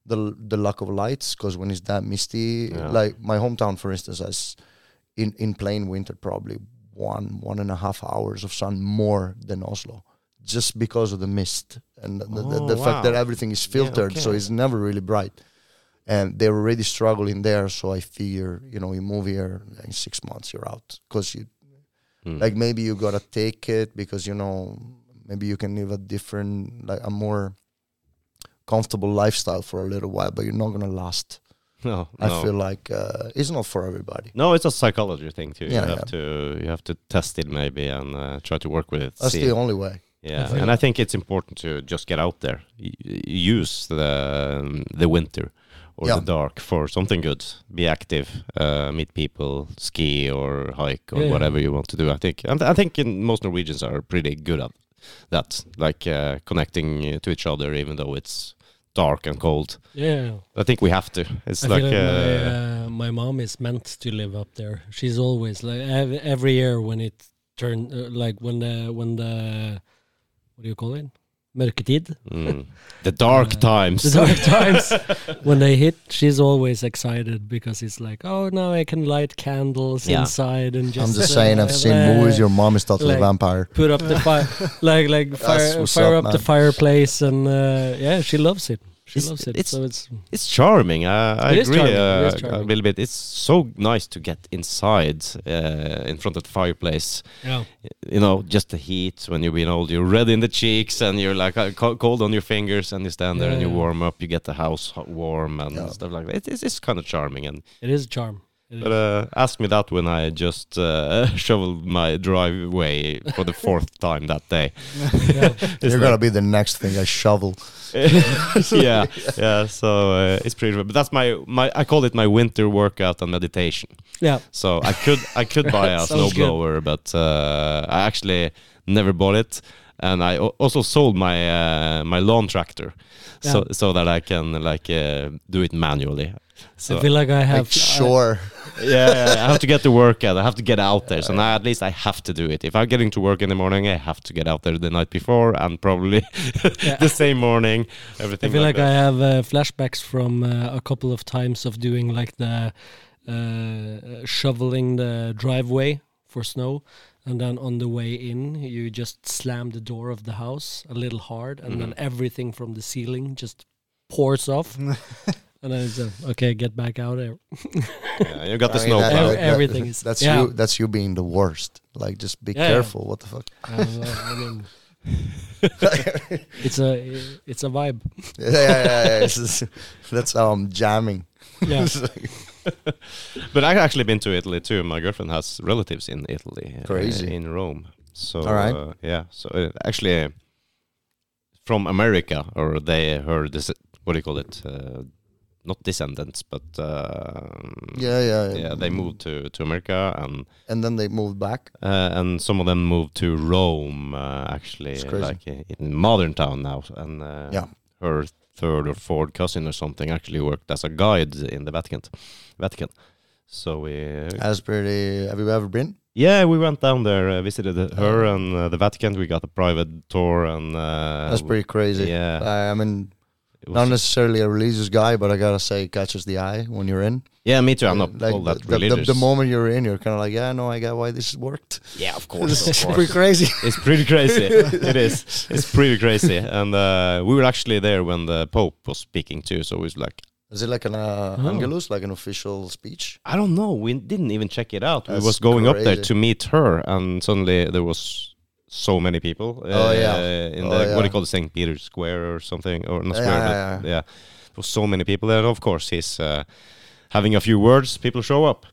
the the lack of lights because when it's that misty, Yeah. like my hometown, for instance, has in in plain winter probably one one and a half hours of sun more than Oslo, just because of the mist and the, the, Oh, the fact that everything is filtered, so okay. it's never really bright. and they're already struggling there. So I figure, you know, you move here in six months, you're out because you Mm. like maybe you gotta take it because you know maybe you can live a different like a more comfortable lifestyle for a little while, but you're not gonna last. [laughs] no, I no. feel like uh, it's not for everybody. No, it's a psychology thing too. Yeah, you have yeah. to you have to test it maybe and uh, try to work with it. That's the it. only way. Yeah, feel- and I think it's important to just get out there, y- y- use the um, the winter or Yeah. the dark for something good. Be active, uh, meet people, ski or hike or Yeah. whatever you want to do. I think and I think in most Norwegians are pretty good at that, like uh, connecting to each other even though it's dark and cold. Yeah. I think we have to. It's I like feel like uh, my, uh, my mom is meant to live up there. She's always like every year when it turn uh, like when the when the what do you call it? Mørketid. mm, the dark Uh, times. The dark [laughs] times when they hit, she's always excited because it's like, oh, now I can light candles Yeah. inside and just. I'm just saying, I've uh, seen uh, movies. Your mom is totally like- vampire. put up the fire, [laughs] like like fire, fire up, up, the fireplace, and uh, yeah, she loves it. She It's- loves it. it's- so it's It's charming. I, I It is agree charming, uh, a charming. little bit. It's so nice to get inside uh, in front of the fireplace. yeah, You know, just the heat when you're being old. You're red in the cheeks and you're like uh, cold on your fingers, and you stand there and you warm up. You get the house hot, warm and Yeah. stuff like that. It, it's, it's kind of charming. And it is charm. It but uh, ask me that when I just uh, [laughs] shoveled my driveway for the [laughs] fourth time that day. yeah. [laughs] It's You're gonna be the next thing I shovel. yeah, yeah. So uh, it's pretty. But that's my my. I call it my winter workout and meditation. yeah, So I could I could buy a Sounds good. snowblower, but uh, I actually never bought it, and I also sold my uh, my lawn tractor, so Yeah. so that I can like uh, do it manually. So I feel like I have. Like sure, yeah, yeah, I have to get to work at. I have to get out there. So now at least I have to do it. If I'm getting to work in the morning, I have to get out there the night before and probably [laughs] Yeah. the same morning. Everything. I feel like, that. I have uh, flashbacks from uh, a couple of times of doing like the uh, shoveling the driveway for snow, and then on the way in, you just slam the door of the house a little hard, and then Mhm. everything from the ceiling just pours off. [laughs] and then it's uh, okay, get back out there. Yeah, you got the I mean, snow that- plow. Every- everything is- That's yeah. you. That's you being the worst. Like, just be Yeah, yeah. careful. What the fuck? Uh, I mean, [laughs] it's a it's a vibe. yeah, yeah, yeah. yeah. It's just- that's how I'm jamming. Yeah. [laughs] It's like- [laughs] But I've actually been to Italy too. My girlfriend has relatives in Italy, uh, Crazy. in Rome. So All right. uh, yeah, so uh, actually uh, from America, or they heard this. What do you call it? Not descendants, but uh, yeah, yeah, yeah, they moved to to America, and and then they moved back. uh, and some of them moved to Rome. Uh, actually, It's crazy. like in modern town now, and uh, Yeah. her third or fourth cousin or something actually worked as a guide in the Vatican. Vatican. So we That's pretty. Have you ever been? yeah, we went down there, uh, visited her and uh, the Vatican. We got a private tour, and uh, That's pretty crazy. Yeah, I, mean, not necessarily a religious guy, but I gotta say, it catches the eye when you're in. yeah, me too. I'm not Like all that the, the, religious. the moment you're in, you're kind of like, yeah, no, I got why this worked. yeah, of [laughs] course, [laughs] it's pretty crazy. it's pretty crazy. it is. It's pretty crazy. And uh, we were actually there when the Pope was speaking too. So it was like, Is it like an uh, Oh. Angelus, like an official speech? I don't know. We didn't even check it out. That's we was going up there to meet her, and suddenly there was so many people. Oh, uh, yeah. In Oh, the what do yeah. you call it, St. Peter's Square or something, or not Yeah, square, yeah, but yeah. There was so many people there. And of course, he's uh, having a few words. People show up.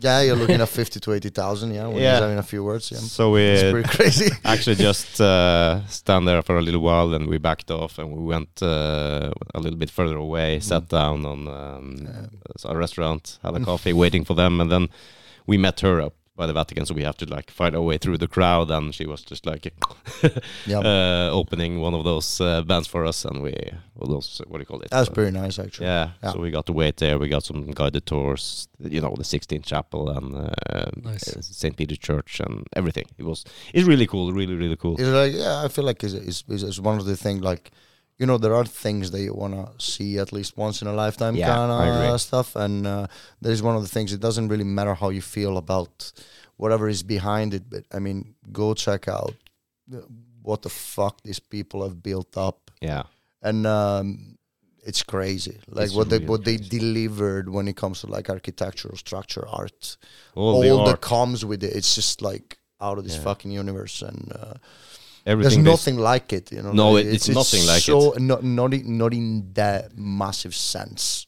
Yeah, you're looking at [laughs] fifty to eighty thousand. Yeah, when Yeah. he's having a few words. Yeah, So it's we pretty crazy. [laughs] actually just uh, stand there for a little while, and we backed off, and we went uh, a little bit further away, sat down on um, Yeah. a restaurant, had a coffee, waiting for them, and then we met her up by the Vatican. So we have to like fight our way through the crowd, and she was just like [laughs] Yeah, uh, opening one of those uh, bands for us, and we well, those what do you call it? that's Uh, pretty nice actually. Yeah, Yeah. so we got to wait there. We got some guided tours, you know, the Sixteenth Chapel and uh, Nice. uh, Saint Peter's Church and everything. It was it's really cool, really really cool. It's like yeah, I feel like it's, it's, it's it's one of the things like you know there are things that you wanna see at least once in a lifetime Yeah, kind of stuff, and uh, that is one of the things. It doesn't really matter how you feel about whatever is behind it, but I mean, go check out what the fuck these people have built up, Yeah, and um, it's crazy. Like It's what they really what they delivered when it comes to like architectural structure, art, All, all, the that art, comes with it. It's just like out of this Yeah. fucking universe, and uh, everything. there's nothing like it. You know, No, it- it's nothing like so Not not in, not in that massive sense,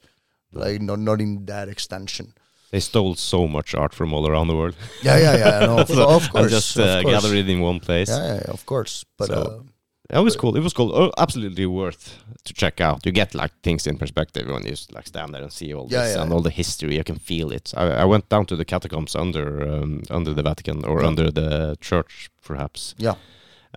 like not not in that extension. They stole so much art from all around the world. Yeah, yeah, yeah. No, [laughs] of, So- of course, and just uh, course. gather it in one place. Yeah, yeah, of course. But So- uh, It was cool. It was cool. Oh, absolutely worth to check out. You get like things in perspective when you just, like stand there and see all Yeah, this yeah, and yeah. all the history. You can feel it. I, I went down to the catacombs under um, under the Vatican or under the church, perhaps. yeah,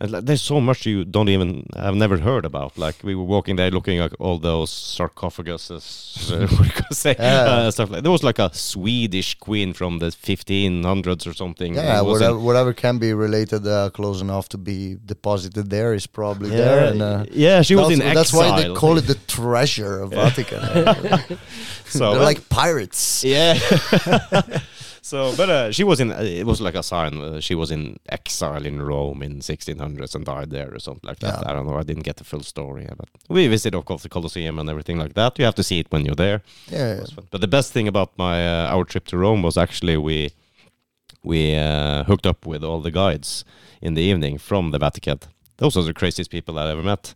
there's so much you don't even have never heard about. Like we were walking there, looking at all those sarcophaguses, uh, could say, Yeah. uh, stuff like. There was like a Swedish queen from the 1500s or something. yeah. It was in- Whatever, whatever can be related uh, close enough to be deposited there is probably yeah, there. And, uh, yeah, she was in that's exile. why they call it the treasure of Vatican. [laughs] so They're like pirates. Yeah. [laughs] [laughs] so, but uh, she was in. Uh, it was like a sign. Uh, she was in exile in Rome in 1600s and died there or something like that. Yeah. I don't know. I didn't get the full story, but we visited of course the Colosseum and everything like that. You have to see it when you're there. Yeah, fun. But the best thing about my uh, our trip to Rome was actually we we uh, hooked up with all the guides in the evening from the Vatican. Those are the craziest people I ever met.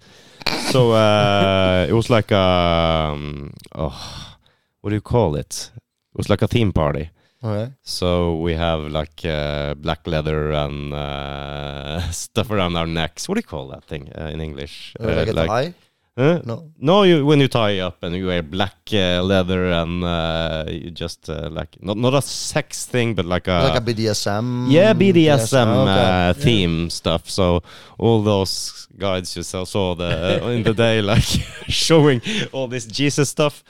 So uh, it was like um, oh, what do you call it? It was like a theme party. Okay. So we have like uh, black leather and uh, [laughs] stuff around our necks. What do you call that thing uh, in English? Uh, like, a tie? Huh? No. No, you when you tie up and you wear black uh, leather and uh, you just uh, like not not a sex thing, but like a like a BDSM. yeah BDSM okay. uh, theme stuff. So all those guides you saw, saw the in the day like [laughs] showing all this Jesus stuff.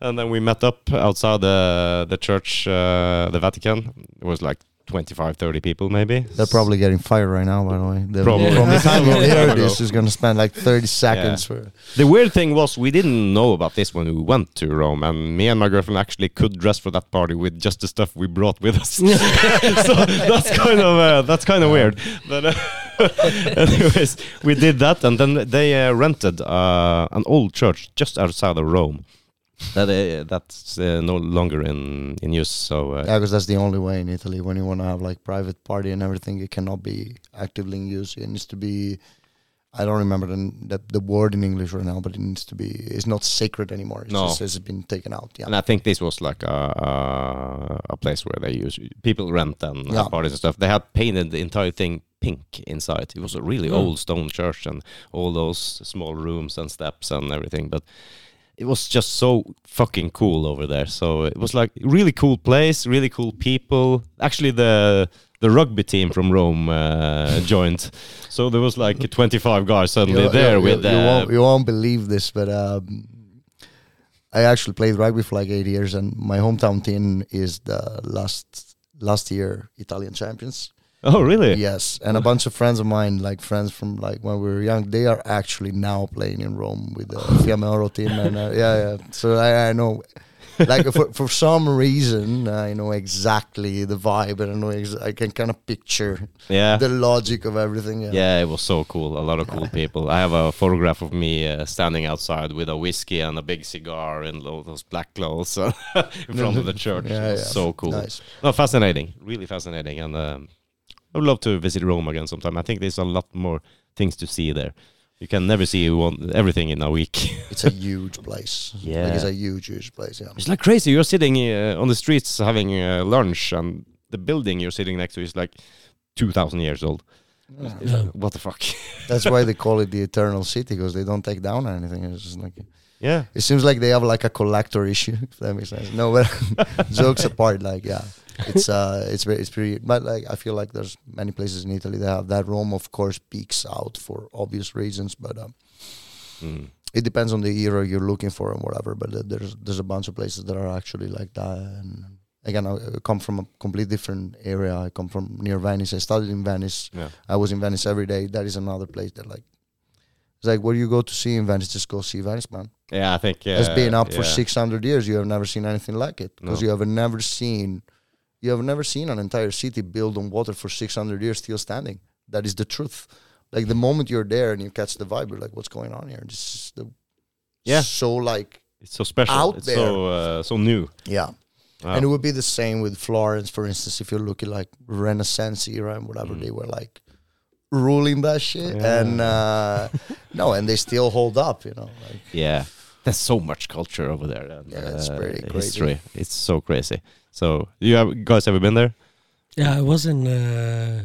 And then we met up outside the the church, uh, the Vatican. It was like 25, 30 people maybe. They're probably getting fired right now, by the way. They're- Probably. From the time you hear [laughs] this, is going to spend like 30 seconds. For, The weird thing was we didn't know about this when we went to Rome, and me and my girlfriend actually could dress for that party with just the stuff we brought with us. [laughs] [laughs] so that's kind of uh, that's kind of weird. But uh, anyways, we did that, and then they uh, rented uh, an old church just outside of Rome. That uh, that's uh, no longer in in use. So uh, yeah, because that's the only way in Italy when you want to have like private party and everything. It cannot be actively in use. It needs to be. I don't remember the, the the word in English right now, but it needs to be. It's not sacred anymore. It's No. just, it's been taken out. Yeah. And I think this was like a, a, a place where they use people rent and have Yeah. parties and stuff. They had painted the entire thing pink inside. It was a really Mm. old stone church and all those small rooms and steps and everything. But it was just so fucking cool over there. So it was like really cool place, really cool people. Actually, the the rugby team from Rome uh, [laughs] joined. So there was like 25 guys suddenly You- there you, with you, uh, won't, you won't believe this, but um, I actually played rugby for like eight years, and my hometown team is the last last year Italian champions. Oh, really? Yes, and a bunch of friends of mine, like friends from like when we were young, they are actually now playing in Rome with the Fiamme Oro team, and uh, yeah, yeah. So I, I know, like for for some reason, I know exactly the vibe, and I know ex- I can kind of picture Yeah. the logic of everything. Yeah, Yeah, it was so cool. A lot of cool people. I have a photograph of me uh, standing outside with a whiskey and a big cigar and all those black clothes [laughs] in [laughs] front of the church. Yeah, it was yeah. so cool. Nice. No, fascinating. Really fascinating. And um, I would love to visit Rome again sometime. I think there's a lot more things to see there. You can never see one, everything in a week. [laughs] It's a huge place. Yeah. like it's a huge, huge place. Yeah, it's like crazy. You're sitting uh, on the streets having uh, lunch, and the building you're sitting next to is like 2,000 years old. It's like, what the fuck? [laughs] that's why they call it the Eternal City because they don't take down anything. It's just like yeah. it seems like they have like a collector issue. [laughs] If that makes sense. No, but jokes apart, like yeah, it's [laughs] uh, it's very, it's pretty. But like I feel like there's many places in Italy that have that. Rome, of course, peaks out for obvious reasons, but um, Mm. it depends on the era you're looking for and whatever. But uh, there's there's a bunch of places that are actually like that. And again, I come from a completely different area. I come from near Venice. I studied in Venice. Yeah. I was in Venice every day. That is another place that like. It's like what do you go to see in Venice? Just go see Venice, man. Yeah, I think uh, It's been up for 600 years. You have never seen anything like it because No. you have never seen, you have never seen an entire city built on water for 600 years still standing. That is the truth. Like the moment you're there and you catch the vibe, you're like, "What's going on here?" This is the Yeah. so like It's so special. Out it's there. so uh, so new. yeah. Wow. And it would be the same with Florence, for instance, if you look at like Renaissance era and whatever, Mm. they were like ruling that shit. Yeah. And uh, [laughs] no, and they still hold up, you know. Like, Yeah, there's so much culture over there. And, Yeah, it's uh, pretty crazy. history. It's so crazy. So you have guys ever been there? Yeah, I was in uh,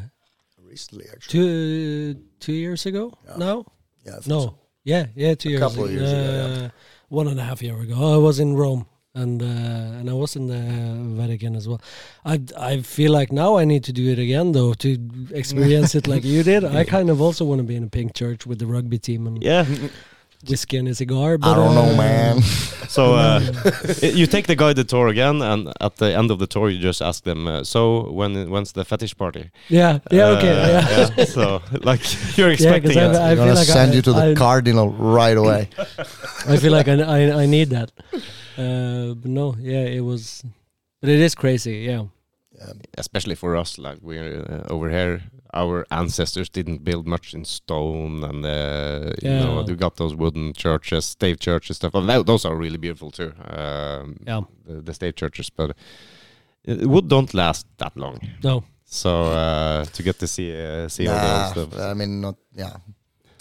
recently, actually. two two years ago. Yeah. now? Yeah, I think No. so. Yeah, yeah, two A years. couple of years ago, yeah. uh, One and a half year ago, I was in Rome, and uh, and I was in the Vatican as well. I I feel like now I need to do it again though to experience it like you did. I [laughs] kind of also want to be in a pink church with the rugby team and Yeah. Whiskey and a cigar. I But don't know, uh, man. [laughs] So uh, [laughs] [laughs] you take the guided tour again, and at the end of the tour, you just ask them. Uh, so when when's the fetish party? Yeah, yeah, okay, Uh, yeah. So like you're expecting I- it. I I'm feel gonna like send I- you to the I- cardinal right away. I feel like I, I, I need that. Uh, but no, yeah, it was, but it is crazy. Yeah, Yeah. especially for us, like we're uh, over here, our ancestors didn't build much in stone, and uh, you know Yeah. you got those wooden churches, stave churches, stuff. And tho- those are really beautiful too. Um, Yeah. the, the stave churches, but uh, wood don't last that long. no, So uh, to get to see uh, see all Nah, those stuff. I mean, not yeah.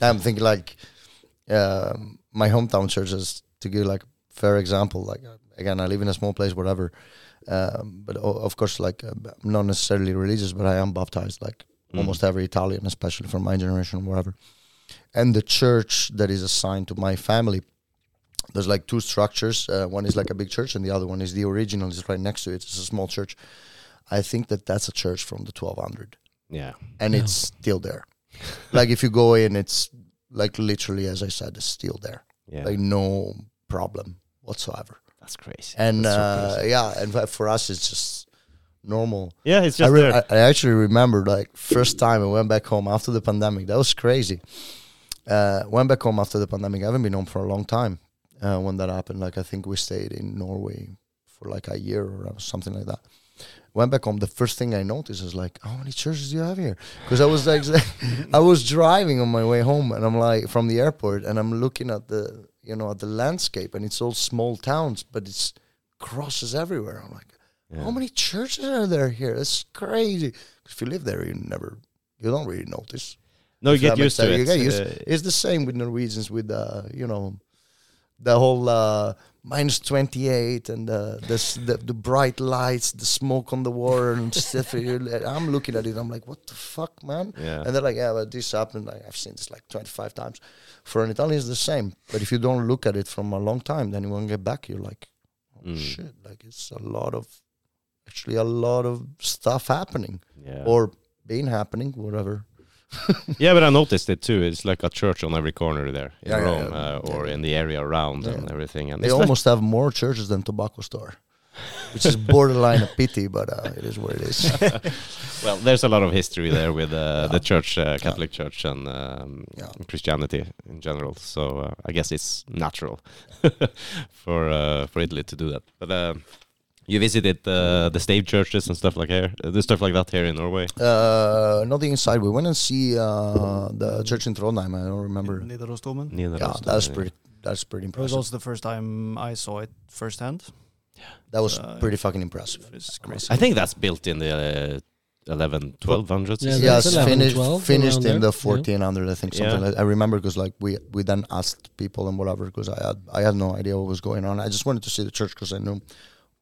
I'm thinking like um, my hometown churches to give like fair example. Like uh, again, I live in a small place, whatever. Um, but o- of course, like uh, I'm not necessarily religious, but I am baptized. Like Mm. almost every Italian, especially from my generation, wherever. And the church that is assigned to my family, there's like two structures. Uh, one is like a big church, and the other one is the original. is right next to it. It's a small church. I think that that's a church from the 1200 Yeah. and Yeah. it's still there. like if you go in, it's like literally, as I said, it's still there. Yeah. Like no problem whatsoever. That's crazy. And That's so uh, crazy. yeah, and for- for us, it's just normal. yeah, it's I, just re- there. I, I actually remember like first time I went back home after the pandemic. That was crazy. Uh, went back home after the pandemic. I haven't been home for a long time uh, when that happened. Like I think we stayed in Norway for like a year or something like that. Went back home. The first thing I noticed is like, how many churches do you have here? Because I was like, [laughs] I was driving on my way home, and I'm like from the airport, and I'm looking at the you know at the landscape, and it's all small towns, but it's crosses everywhere. I'm like, Yeah. how many churches are there here? It's crazy. if you live there, you never, you don't really notice. No, you get used to it. You get used- Uh, It's the same with Norwegians with uh, you know, the whole uh, minus twenty eight and uh, the, the the bright lights, the smoke on the water and stuff. [laughs] I'm looking at it. I'm like, what the fuck, man? yeah. And they're like, yeah, but this happened. Like, I've seen this like 25 times. For an Italian, it's the same. But if you don't look at it from a long time, then when you get back, you're like, oh Mm. shit, like it's a lot of, actually a lot of stuff happening yeah. or been happening, whatever. [laughs] yeah, but I noticed it too. It's like a church on every corner there in Yeah, yeah, Rome yeah. Uh, or Yeah. in the area around and everything. And They it's like- almost have more churches than tobacco store, which is borderline a pity, but uh, it is what it is. [laughs] well, there's a lot of history there with uh, Yeah. the church, uh, Catholic Church, and um, Yeah. Christianity in general. So uh, I guess it's natural [laughs] for uh, for Italy to do that. But uh, you visited uh, the stave churches and stuff like here, uh, the stuff like that here in Norway. Uh, not inside. We went and see uh, the church in Trondheim. I don't remember. Nidarosdomen. Neither Yeah, that's pretty. That's pretty impressive. It was also the first time I saw it firsthand. Yeah, That was Uh, pretty fucking impressive. That is crazy. I think that's built in the uh, 11, 1200s. Yeah, yes, 11, finished 12, finished in there, the 1400 I think something Yeah. like I remember because like we we then asked people and whatever because I had I had no idea what was going on I just wanted to see the church because I knew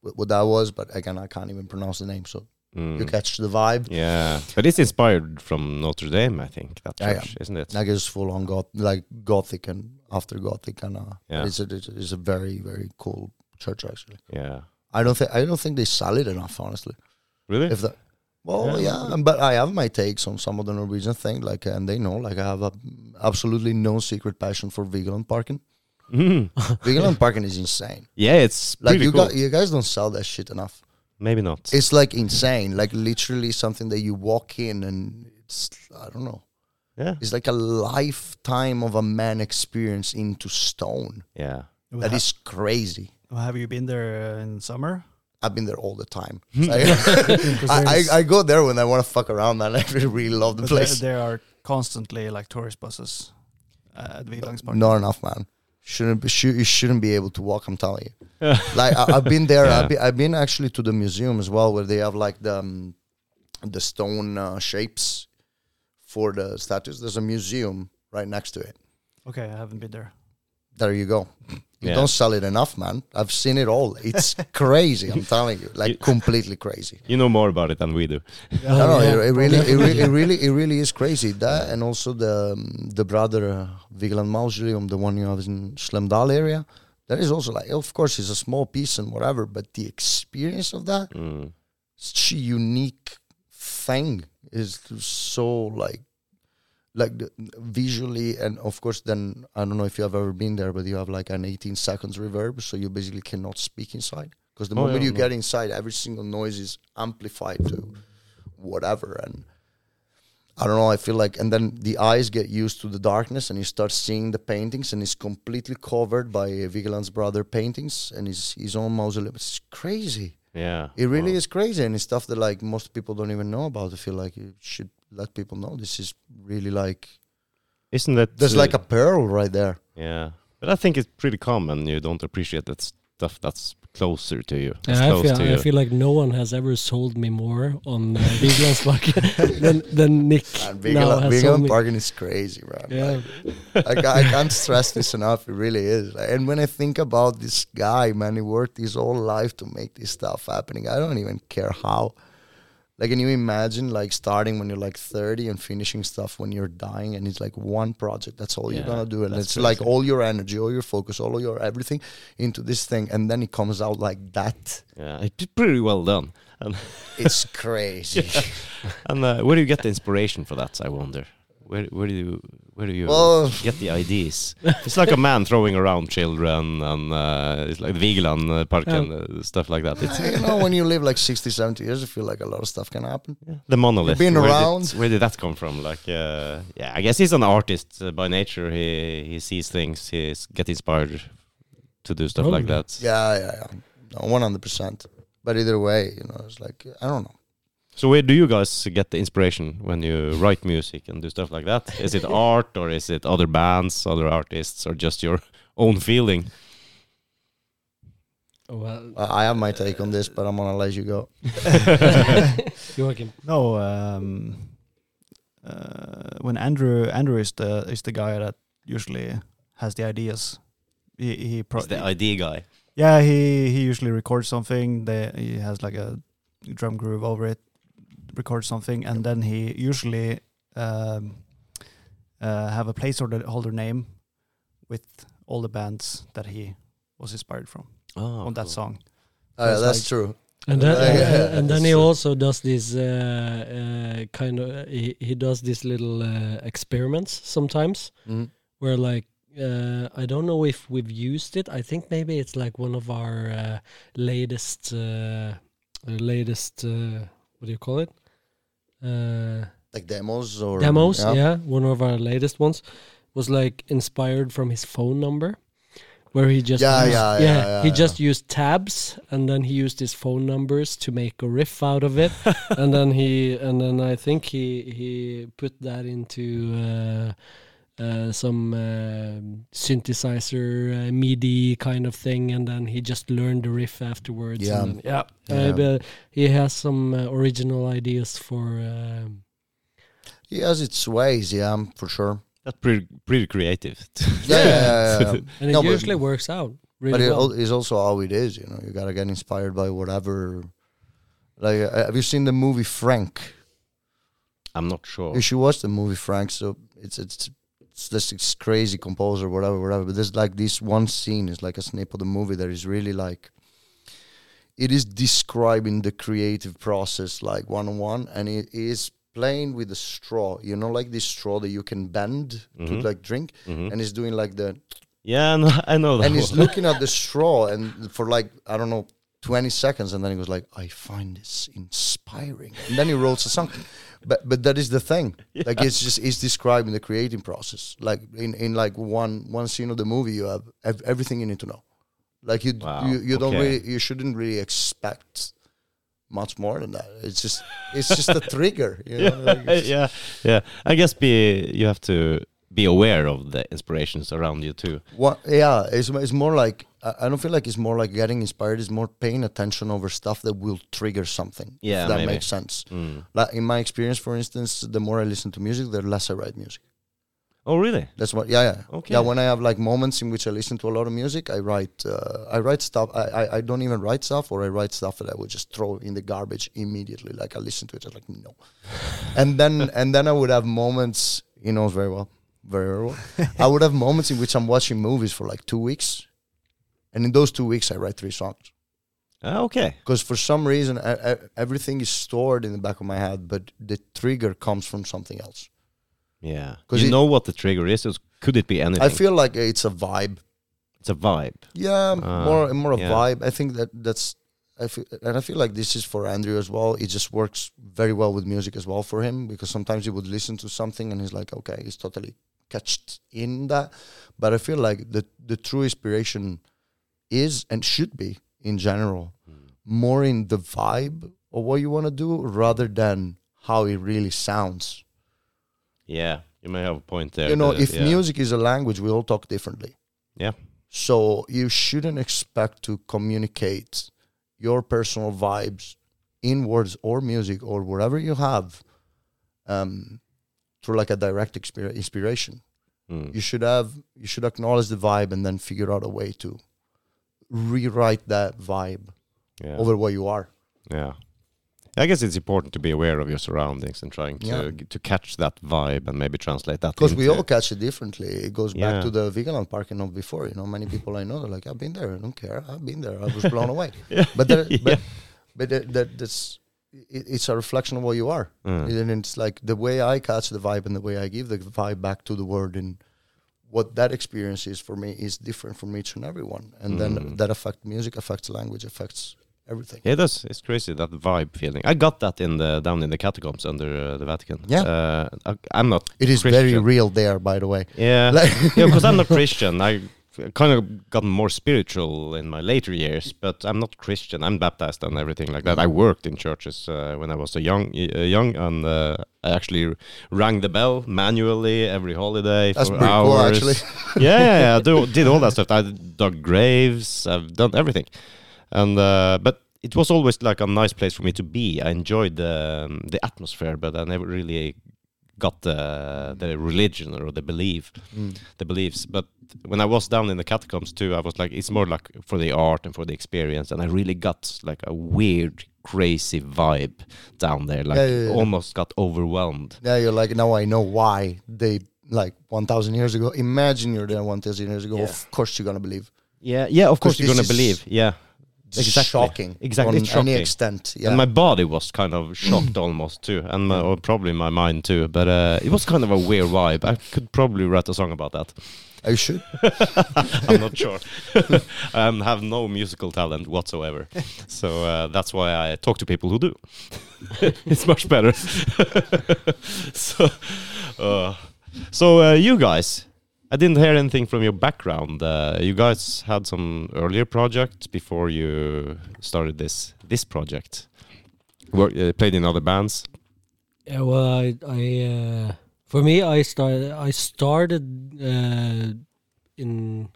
what, that was but again I can't even pronounce the name so Mm. you catch the vibe Yeah, but it's inspired from Notre Dame, I think. That Yeah, yeah. church, isn't it? like it's full on goth like gothic and after gothic and uh Yeah. it's a it's a- very very cool church actually Yeah. I don't think I don't think they sell it enough honestly Really? if that well Yeah. yeah, but I have my takes on some of the Norwegian thing like and they know like I have a, absolutely no secret passion for Vigelandsparken [laughs] Mhm. Vigelandsparken is insane. Yeah, it's Like you cool. got, you guys don't sell that shit enough. Maybe not. It's like insane. Like literally something that you walk in and it's I don't know. yeah, It's like a lifetime of a man experience into stone. yeah. That Ha- is crazy. Have you been there uh, in summer? I've been there all the time. [laughs] [laughs] I, I, I, I go there when I want to fuck around, man. I really, really love the But place. there are constantly like tourist buses uh, at Vigelandsparken. Not enough, man. Shouldn't be, shou- you shouldn't be able to walk. I'm telling you. [laughs] like I, I've been there. Yeah. I've, been, I've been actually to the museum as well, where they have like the um, the stone uh, shapes for the statues. There's a museum right next to it. Okay, I haven't been there. There you go. You Yeah. don't sell it enough, man. I've seen it all. It's [laughs] crazy. I'm telling you, like You- [laughs] completely crazy. You know more about it than we do. [laughs] No, no, yeah. it, it really, it really, it really, it really is crazy. That and also the um, the brother uh, Vigeland Mausoleum, the one you have in Slemdal area. That is also like, of course, it's a small piece and whatever, but the experience of that, Mm. such a unique thing, is so like, like the, visually and of course. Then I don't know if you have ever been there, but you have like an 18 seconds reverb, so you basically cannot speak inside because the Oh, moment yeah, you no. get inside, every single noise is amplified to whatever and I don't know. I feel like, and then the eyes get used to the darkness, and you start seeing the paintings, and it's completely covered by Vigeland's brother paintings and his his own mausoleum. It's crazy. Yeah. It really Wow. is crazy, and it's stuff that like most people don't even know about. I feel like you should let people know. This is really like Isn't that there's uh, like a pearl right there. Yeah, but I think it's pretty common. You don't appreciate that stuff that's closer to you. That's Yeah, I close feel, to I you. feel like no one has ever sold me more on uh, Vigelandsparken [laughs] than, than Nick And now Vigeland, has sold Vigeland me. Is crazy, man. Yeah, I, ca- I can't stress this enough. It really is. And when I think about this guy, man, he worked his whole life to make this stuff happening. I don't even care how. Like, can you imagine like starting when you're like 30 and finishing stuff when you're dying, and it's like one project. That's all you're gonna do, and it's like all your energy, all your focus, all of your everything into this thing, and then it comes out like that. yeah, it's pretty well done. And It's crazy. [laughs] and uh, where do you get the inspiration for that? I wonder. Where where do you where do you Well- get the ideas? [laughs] it's like a man throwing around children, and uh, it's like the Vigeland uh, Park and uh, stuff like that. It's you know, when you live like 60, 70 years, you feel like a lot of stuff can happen. the monolith. been where around. Did, where did that come from? Like, uh, yeah, I guess he's an artist uh, by nature. He he sees things. He get inspired to do stuff like Probably. that. Yeah, yeah, yeah. No, 100%. But either way, you know, it's like, I don't know. So where do you guys get the inspiration when you write music and do stuff like that? Is it art or is it other bands, other artists, or just your own feeling? well, I I have my take on this, but I'm gonna let you go. [laughs] [laughs] Joakim. No, um, uh, when Andrew Andrew is the is the guy that usually has the ideas. He he pro- He's the idea guy. yeah he he usually records something. They, he has like a drum groove over it, records something, and then he usually um, uh, have a placeholder holder name with all the bands that he was inspired from Oh, on that cool. song. Uh, It's that's like- true. And then, Yeah, yeah, uh, yeah, and then he also does this uh, uh, kind of he, he does these little uh, experiments sometimes Mhm. where like uh, I don't know if we've used it. I think maybe it's like one of our uh, latest uh, uh, latest uh, what do you call it? Uh, Like demos or demos. Yeah. one of our latest ones was like inspired from his phone number, where he just Yeah, used, yeah, yeah, yeah, he yeah. just used tabs and then he used his phone numbers to make a riff out of it, [laughs] and then he and then I think he he put that into. Uh, uh, some um synthesizer uh, MIDI kind of thing, and then he just learned the riff afterwards. Yeah. and then, yeah. Yeah. Uh, but he has some uh, original ideas for um, He has its ways, yeah, for sure. That's pretty pretty creative. [laughs] Yeah, yeah, yeah, yeah. [laughs] and it No, but- usually works out really but it well. al- is also how it is, you know. You gotta get inspired by whatever. Like, uh, have you seen the movie Frank? I'm not sure. You should watch the movie Frank. So it's it's it's this this crazy composer, whatever, whatever. But there's like this one scene is like a snip of the movie that is really like. It is describing the creative process like one on one, and it is playing with a straw. You know, like this straw that you can bend Mhm. to like drink, Mhm. and he's doing like the Yeah, no, [laughs] I know that. and he's looking at the [laughs] straw and for like I don't know 20 seconds and then he goes like I find this inspiring and then he wrote a song but but that is the thing. [laughs] Like it's just it's describing the creating process. Like in in like one one scene of the movie you have ev- everything you need to know. Like you Wow, you, you don't really you shouldn't really expect much more than that. It's just it's just a [laughs] trigger you know? yeah, it's- yeah, yeah. I guess be you have to be aware of the inspirations around you too. What? Yeah, it's it's more like I don't feel like it's more like getting inspired. It's more paying attention over stuff that will trigger something. if Yeah, that maybe. makes sense. Mm. Like in my experience, for instance, the more I listen to music, the less I write music. Oh, really? That's what. Yeah, yeah. Okay. Yeah, when I have like moments in which I listen to a lot of music, I write. Uh, I write stuff. I, I I don't even write stuff, or I write stuff that I would just throw in the garbage immediately. Like I listen to it, I'm like no, [laughs] and then and then I would have moments. He knows very well, very well. [laughs] I would have moments in which I'm watching movies for like two weeks, and in those two weeks I write three songs Ah, okay. because for some reason I, I, everything is stored in the back of my head, but the trigger comes from something else. Yeah. Because You it- know what the trigger is? Could it be anything? I feel like it's a vibe. it's a vibe. Yeah, Ah, more more a yeah. vibe. I think that that's I feel, and I feel like this is for Andrew as well. It just works very well with music as well for him because sometimes he would listen to something and he's like, okay, it's totally catched in that. But I feel like the the true inspiration is and should be in general more in the vibe of what you want to do rather than how it really sounds. Yeah, you may have a point there. you know, if yeah. music is a language, we all talk differently. Yeah. So you shouldn't expect to communicate your personal vibes in words or music or whatever you have um, through like a direct exper- inspiration. Mm. You should have you should acknowledge the vibe and then figure out a way to rewrite that vibe yeah. over what you are. Yeah. I guess it's important to be aware of your surroundings and trying to Yeah. to catch that vibe and maybe translate that. Because we all catch it differently. It goes Yeah. back to the Vigelandsparken of before. You know, many people I know they're like, "I've been there. I don't care. I've been there. I was blown [laughs] away." Yeah. But there, [laughs] but but that, that that's it, it's a reflection of what you are, Mm. and it's like the way I catch the vibe and the way I give the vibe back to the world and what that experience is for me is different from each and everyone, and Mm. then that affects music, affects language, affects everything. Yeah, it does. It's crazy that vibe feeling. I got that in the down in the catacombs under uh, the Vatican. Yeah. uh, I, I'm not. It is very real there, by the way. Yeah, Like- yeah, because I'm not [laughs] Christian. I kind of gotten more spiritual in my later years, but I'm not Christian. I'm baptized and everything like that. I worked in churches uh, when I was a young, uh, young, and uh, I actually rang the bell manually every holiday That's for pretty hours. cool, actually. [laughs] yeah, yeah, yeah. I do, [laughs] did all that stuff. I dug graves. I've done everything, and uh, but it was always like a nice place for me to be. I enjoyed the um, the atmosphere, but I never really got the the religion or the belief Mm. the beliefs. But when I was down in the catacombs too, I was like, it's more like for the art and for the experience, and I really got like a weird, crazy vibe down there. Like Yeah, yeah, yeah. almost got overwhelmed. Yeah, you're like now I know why they like 1,000 years ago. Imagine you're there 1,000 years ago. Of course you're gonna believe. Yeah, yeah. Of course you're gonna believe. Yeah, Exactly. shocking. Exactly, On it's any extent. Yeah. and my body was kind of shocked almost too, and my, or probably my mind too. But uh, it was kind of a weird vibe. I could probably write a song about that. you should. [laughs] I'm not sure. [laughs] I um, have no musical talent whatsoever, [laughs] so uh, that's why I talk to people who do. it's much better. so, uh, so uh, you guys, I didn't hear anything from your background. Uh, you guys had some earlier projects before you started this this project. Work, uh, played in other bands. Yeah, well, I, I, uh, for me, I started, I started uh, in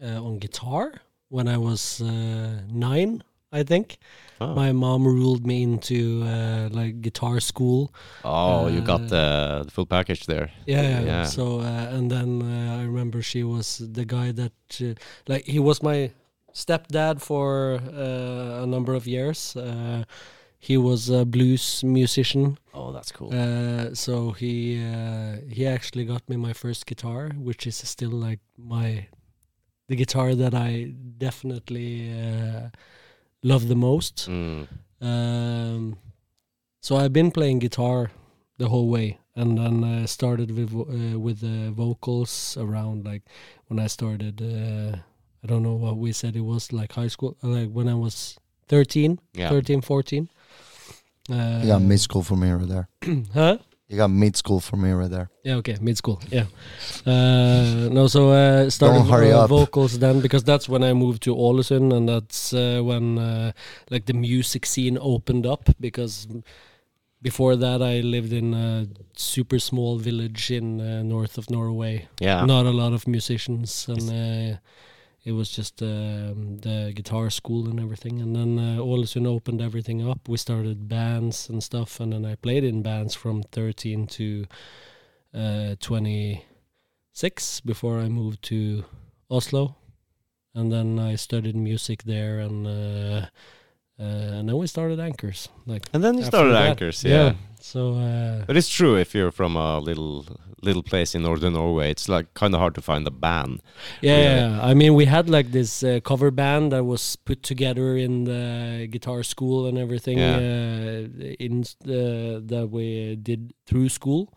uh, on guitar when I was uh, nine, I think. Oh, My mom ruled me into uh, like guitar school. oh you got uh, the, the full package there. Yeah, yeah. Yeah. So uh, and then uh, I remember she was the guy that uh, like he was my stepdad for uh, a number of years. Uh, he was a blues musician, Oh, that's cool. uh, so he uh, he actually got me my first guitar, which is still like my the guitar that I definitely uh, love the most. Mm. Um, so I've been playing guitar the whole way, and then I started with uh, with the vocals around like when I started. Uh, I don't know what we said it was like high school, uh, like when I was 13, Yeah. 13, 14. Uh, You got mid school for me right there. [clears throat] huh? You got mid school for me right there. Yeah, okay, mid school. Yeah. Uh, no, so uh, started Don't hurry uh, up. vocals then because that's when I moved to Ålesund, and that's uh, when uh, like the music scene opened up because before that, I lived in a super small village in uh, north of Norway. Yeah. Not a lot of musicians, and uh, it was just um, the guitar school and everything. And then uh, Ålesund opened everything up. We started bands and stuff, and then I played in bands from 13 to uh, 26 before I moved to Oslo, and then I studied music there, and uh, uh, and then we started Anchors. Like And then you started that. Anchors, yeah. So uh, But it's true if you're from a little little place in northern Norway, it's like kind of hard to find a band. Yeah, really. yeah. I mean, we had like this uh, cover band that was put together in the guitar school and everything. Yeah. Uh, in the, that we did through school,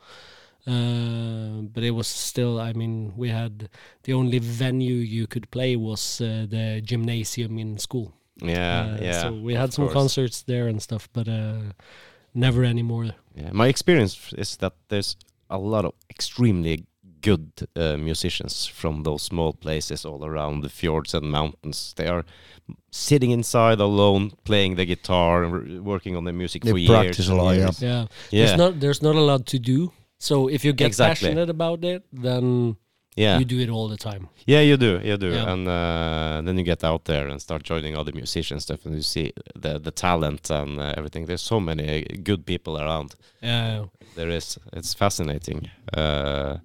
uh, but it was still. I mean, we had the only venue you could play was uh, the gymnasium in school. Yeah, Uh, yeah. So we had some course. concerts there and stuff, but uh, never anymore. Yeah, my experience is that there's a lot of extremely good uh, musicians from those small places all around the fjords and mountains. They are sitting inside alone, playing the guitar and working on the music They for years. practice a and lot, yeah. Yeah. Yeah, There's not there's not a lot to do. So if you get Exactly. passionate about it, then yeah, you do it all the time. yeah. You do, you do, Yeah. and uh, then you get out there and start joining other musicians stuff, and you see the the talent and uh, everything. There's so many good people around. Yeah. There is. It's fascinating. Uh,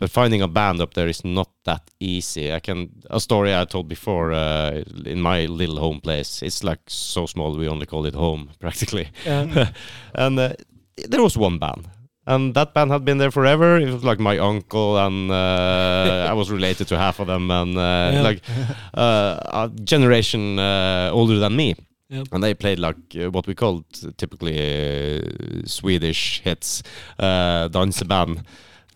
but finding a band up there is not that easy. I can a story I told before uh, in my little home place. It's like so small we only call it home [laughs] practically. Yeah. [laughs] and uh, there was one band. And that band had been there forever. It was like my uncle, and uh, I was related to half of them, and uh, Yeah. like uh, a generation uh, older than me. Yep. And they played like uh, what we called typically uh, Swedish hits, uh, danseband,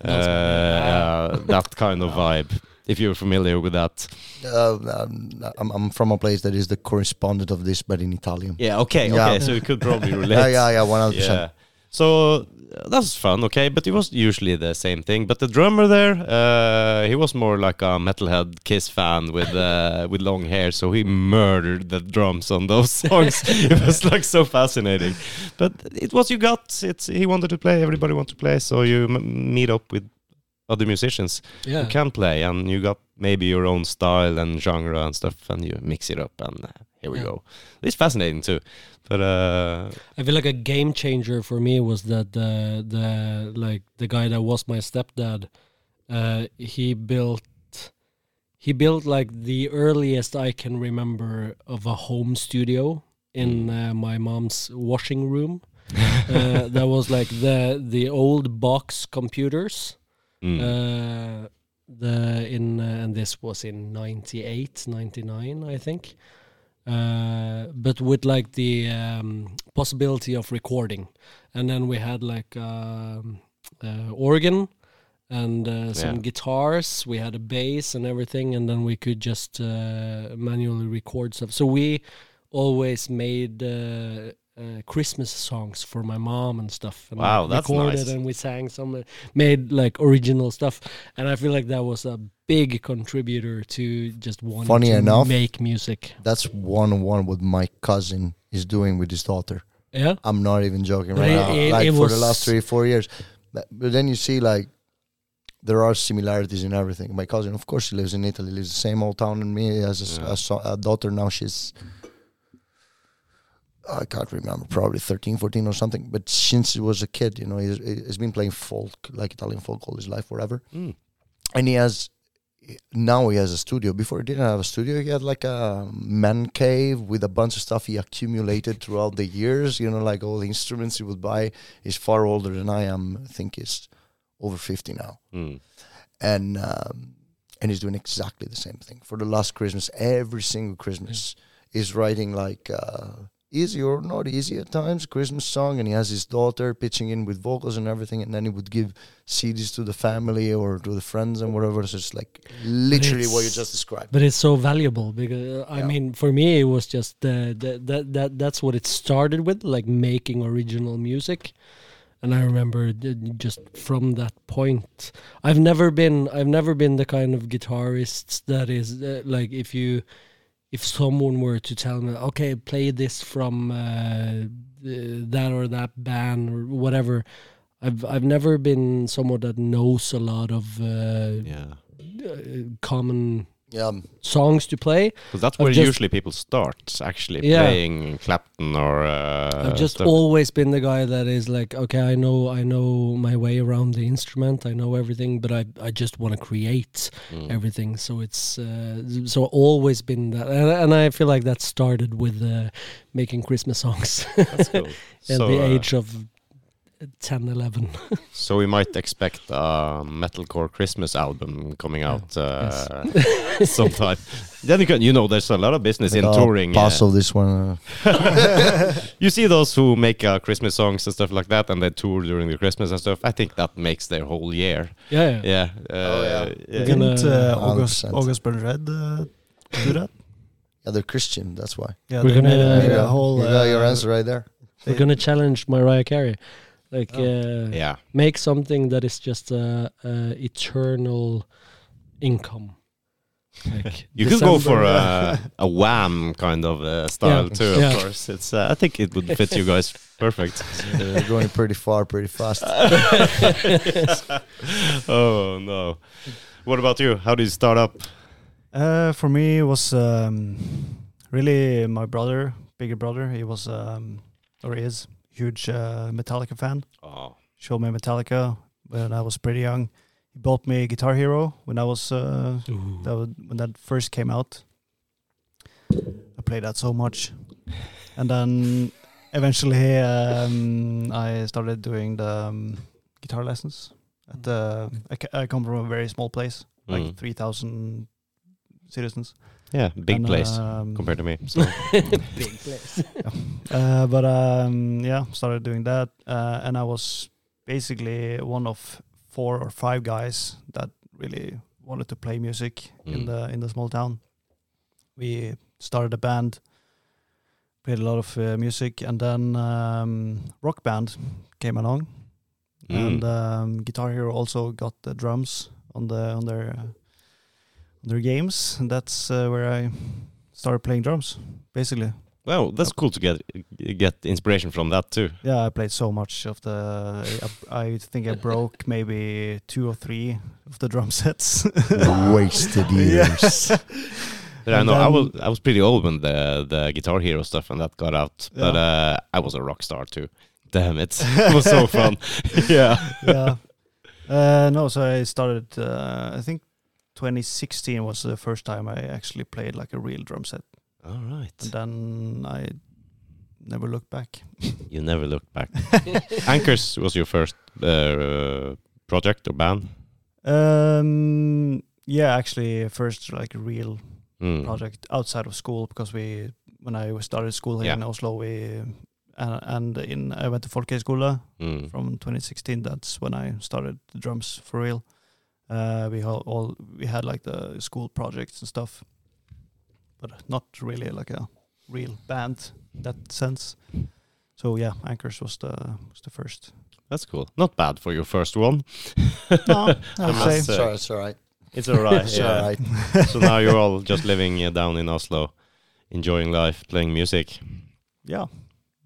uh, uh, that kind of vibe. If you're familiar with that, Uh, um, I'm, I'm from a place that is the correspondent of this, but in Italian. yeah, okay, Yeah. so you could probably [laughs] relate. Yeah, yeah, yeah, one hundred yeah. percent. So that's fun, okay, but it was usually the same thing. But the drummer there, uh, he was more like a metalhead Kiss fan with uh, with long hair, so he murdered the drums on those [laughs] songs. it was like so fascinating. But it was you got. It's he wanted to play. Everybody wanted to play, so you m- meet up with other musicians Yeah. who can play, and you got maybe your own style and genre and stuff, and you mix it up, and uh, here we Yeah. go. It's fascinating too. But uh, I feel like a game changer for me was that the the like the guy that was my stepdad, uh, he built he built like the earliest I can remember of a home studio in uh, my mom's washing room. uh, [laughs] that was like the the old box computers. mm. Uh, the in uh, and this was in 98 99 i think uh, but with like the um, possibility of recording. And then we had like um, uh, organ and uh, some Yeah. guitars. We had a bass and everything and then we could just uh, manually record stuff. So we always made uh, uh, Christmas songs for my mom and stuff. And Wow, that's recorded nice. and we sang some, uh, made like original stuff, and I feel like that was a big contributor to just wanting Funny to enough- make music. That's one on one what my cousin is doing with his daughter. Yeah, I'm not even joking right it- now. it- like it for the last three, four years. But, but then you see like there are similarities in everything. My cousin, of course, she lives in Italy, lives the same old town in me. Has a, Yeah. a a daughter now. She's I can't remember, probably 13, 14 or something. But since he was a kid, you know, he's, he's been playing folk, like Italian folk, all his life, forever. Mm. And he has now he has a studio. Before he didn't have a studio, he had like a man cave with a bunch of stuff he accumulated throughout the years. You know, like all the instruments he would buy. He's far older than I am. I think he's over fifty now, Mm. and um, and he's doing exactly the same thing for the last Christmas. Every single Christmas, he's writing like. Uh, Easy or not easy at times, Christmas song, and he has his daughter pitching in with vocals and everything, and then he would give CDs to the family or to the friends and whatever. So it's like literally what you just described. but it's so valuable because uh, I Yeah. mean, for me, it was just uh, that that that that's what it started with, like making original music. And I remember just from that point, I've never been I've never been the kind of guitarist that is uh, like if you if someone were to tell me, okay, play this from uh, that or that band or whatever, I've I've never been someone that knows a lot of uh, Yeah. uh, common Yeah, um, songs to play. Because that's where just- usually people start, actually Yeah. playing Clapton or. Uh, I've just stuff. always been the guy that is like, okay, I know I know my way around the instrument, I know everything, but I I just want to create Mm. everything. So it's uh, so always been that, and, and I feel like that started with uh, making Christmas songs That's cool. [laughs] at so, the uh, age of 10, 11. [laughs] so we might expect a metalcore Christmas album coming Yeah. out uh, [laughs] sometime. Then you can, you know, there's a lot of business in touring. Pass uh, of this one. Uh, [laughs] you see those who make uh, Christmas songs and stuff like that, and they tour during the Christmas and stuff. I think that makes their whole year. Yeah, yeah. Yeah. Uh, Oh, yeah. yeah. gonna- Didn't uh, August 100%. August Burns Red uh, do that? yeah, they're Christian. That's why. Yeah, We're gonna- made a, uh, made Yeah, a whole. you got your uh, answer right there. We're gonna challenge Mariah Carey, like Oh. uh, Yeah. make something that is just a, a eternal income. Like [laughs] You could go for a, a wham kind of uh, style Yeah. too. Of Yeah. course, it's. Uh, I think it would fit you guys [laughs] perfect. They're going pretty far, pretty fast. [laughs] oh no! What about you? How did you start up? Uh, for me, it was um, really my brother, bigger brother. He was, um, or is, huge uh, Metallica fan. Oh, Showed me Metallica when I was pretty young. He bought me Guitar Hero when I was uh, that was, when that first came out. I played that so much, and then eventually um, I started doing the um, guitar lessons. At the I, I come from a very small place, like Mm. three thousand citizens. Yeah, big And, place um, compared to me. [laughs] So. Big place. [laughs] Uh, but um, yeah, started doing that, uh, and I was basically one of four or five guys that really wanted to play music Mm. in the in the small town. We started a band, played a lot of uh, music, and then um, rock band came along, Mm. and um, Guitar Hero also got the drums on the on their uh, their games, and that's uh, where I started playing drums, basically. well, that's cool to get get inspiration from that too. Yeah, I played so much of the. I, I think I broke [laughs] maybe two or three of the drum sets. [laughs] Wasted years. [laughs] But I And know I was I was pretty old when the the Guitar Hero stuff and that got out. But uh, I was a rock star too. Damn it, it was so fun. yeah. yeah. Uh, no, so I started. Uh, I think 2016 was the first time I actually played like a real drum set, All right. and then I never looked back. You never looked back. [laughs] Anchors was your first uh, project or band. Um, yeah, actually, first like a real Mm. project outside of school because we when I started school here Yeah. in Oslo we uh, and in I went to Folkehøgskole Mm. from 2016 that's when I started the drums for real uh, we all, all we had like the school projects and stuff but not really like a real band in that sense so yeah anchors was the was the first That's cool. Not bad for your first one. [laughs] no, I I'd must say it's, say. all right, it's all right. It's alright. It's all right. [laughs] so now you're all just living uh, down in Oslo, enjoying life, playing music. yeah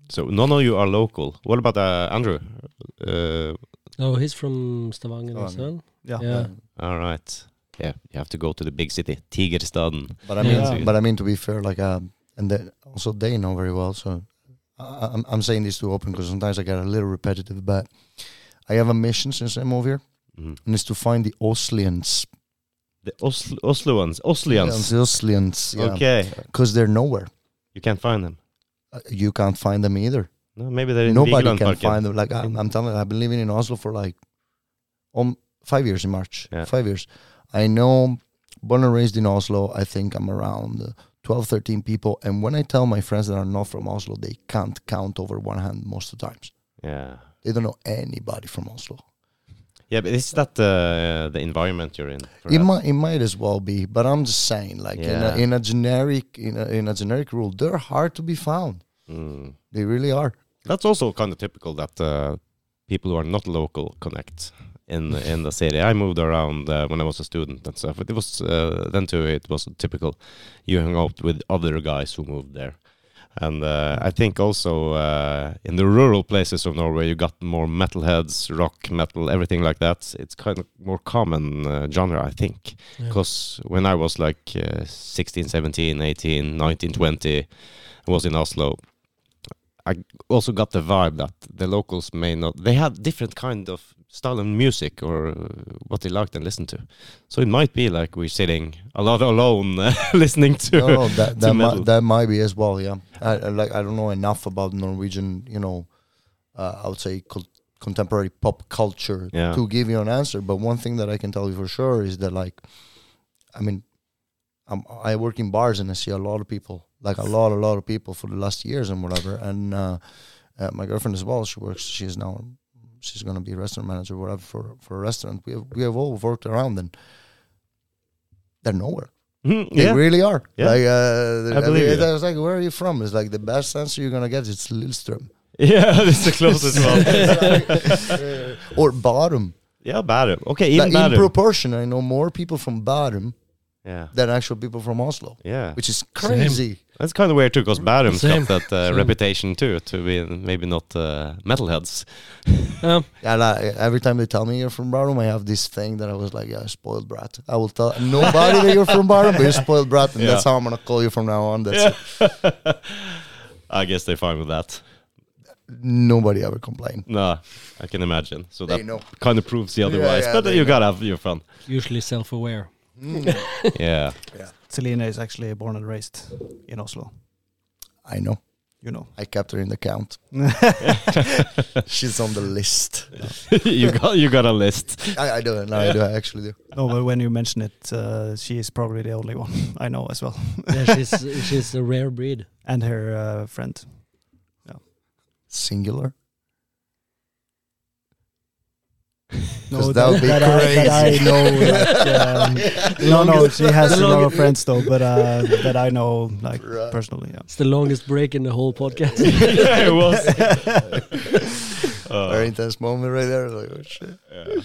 So none of you are local. What about uh, Andrew? Uh, Oh, he's from Stavanger as well. Yeah Yeah. all right. Yeah, you have to go to the big city, Tigerstaden. But I mean, Yeah. but I mean to be fair, like, um, and then also they know very well. So I, I'm I'm saying this too open because sometimes I get a little repetitive. But I have a mission since I moved here, Mhm. and it's to find the Oslians. The Oslo Osloans, Oslians. the Oslians. Yeah. Okay, Because they're nowhere. you can't find them. Uh, You can't find them either. No, maybe they're in Nobody can Vigelandsparken. find them. Like I'm, I'm telling you, I've been living in Oslo for like um five years in March. Yeah. Five years. I know, born and raised in Oslo. I think I'm around uh, 12, 13 people. And when I tell my friends that are not from Oslo, they can't count over one hand most of the times. Yeah, They don't know anybody from Oslo. yeah, but is that uh, the environment you're in? It that? might, it might as well be, but I'm just saying, like in, a, in a generic, in a, in a generic rule, they're hard to be found. Mm. They really are. That's also kind of typical that uh, people who are not local connect. In in the city. I moved around uh, when I was a student and stuff. But it was uh, then too. It was typical. You hung out with other guys who moved there, and uh, I think also uh, in the rural places of Norway, you got more metalheads, rock, metal, everything like that. It's kind of more common uh, genre, I think. Yeah. Because when I was like uh, 16, 17, 18, 19, 20, I was in Oslo. I also got the vibe that the locals may not. They had different kind of style of music or uh, what they liked and listened to. So it might be like we're sitting a lot alone [laughs] listening to. no, no, that [laughs] that might, that might be as well. Yeah, I, I like I don't know enough about Norwegian. You know, uh, I would say contemporary pop culture Yeah. to give you an answer. But one thing that I can tell you for sure is that like, I mean, um, I work in bars and I see a lot of people, like a lot, a lot of people for the last years and whatever. And uh, uh, my girlfriend as well. She works. She is now. She's gonna be a restaurant manager, whatever, for for a restaurant. We have, we have all worked around and they're nowhere. Mhm, They yeah. really are. Yeah. Like, uh, I believe mean, you. I was like, where are you from? It's like the best answer you're gonna get is Lillestrøm [laughs] yeah, that's the closest one. [laughs] [laughs] or Bærum. yeah, Bærum. Okay, even Like, in proportion, I know more people from Bærum yeah, than actual people from Oslo, yeah. which is crazy. That's kind of weird too, because Bærum's Same. got that uh, reputation too, to be maybe not uh, metalheads. Um, And I, every time they tell me you're from Bærum, I have this thing that I was like, yeah, spoiled brat. I will tell nobody that you're from Bærum, but you're spoiled brat, and Yeah. that's how I'm gonna call you from now on. That's it. [laughs] I guess they're fine with that. Nobody ever complain. No, I can imagine. So They that know. kind of proves the otherwise. yeah, but you know. gotta have your fun. usually self-aware. [laughs] Yeah. Yeah. Selena is actually born and raised in Oslo. I know. You know. I kept her in the count. [laughs] She's on the list. [laughs] you got you got a list. I, I do. No, I do. I actually do. No, but when you mention it, uh, she is probably the only one [laughs] I know as well, Yeah, she's she's a rare breed. and her uh, friend. Singular. [laughs] No, 'Cause that would be I, that I crazy. know. [laughs] Like, um, no, no, she has the a lot of friends though, but uh, that I know like Right. personally. Yeah. It's the longest break in the whole podcast. [laughs] yeah, it was. Uh, Very intense moment right there. Like, oh shit. yeah.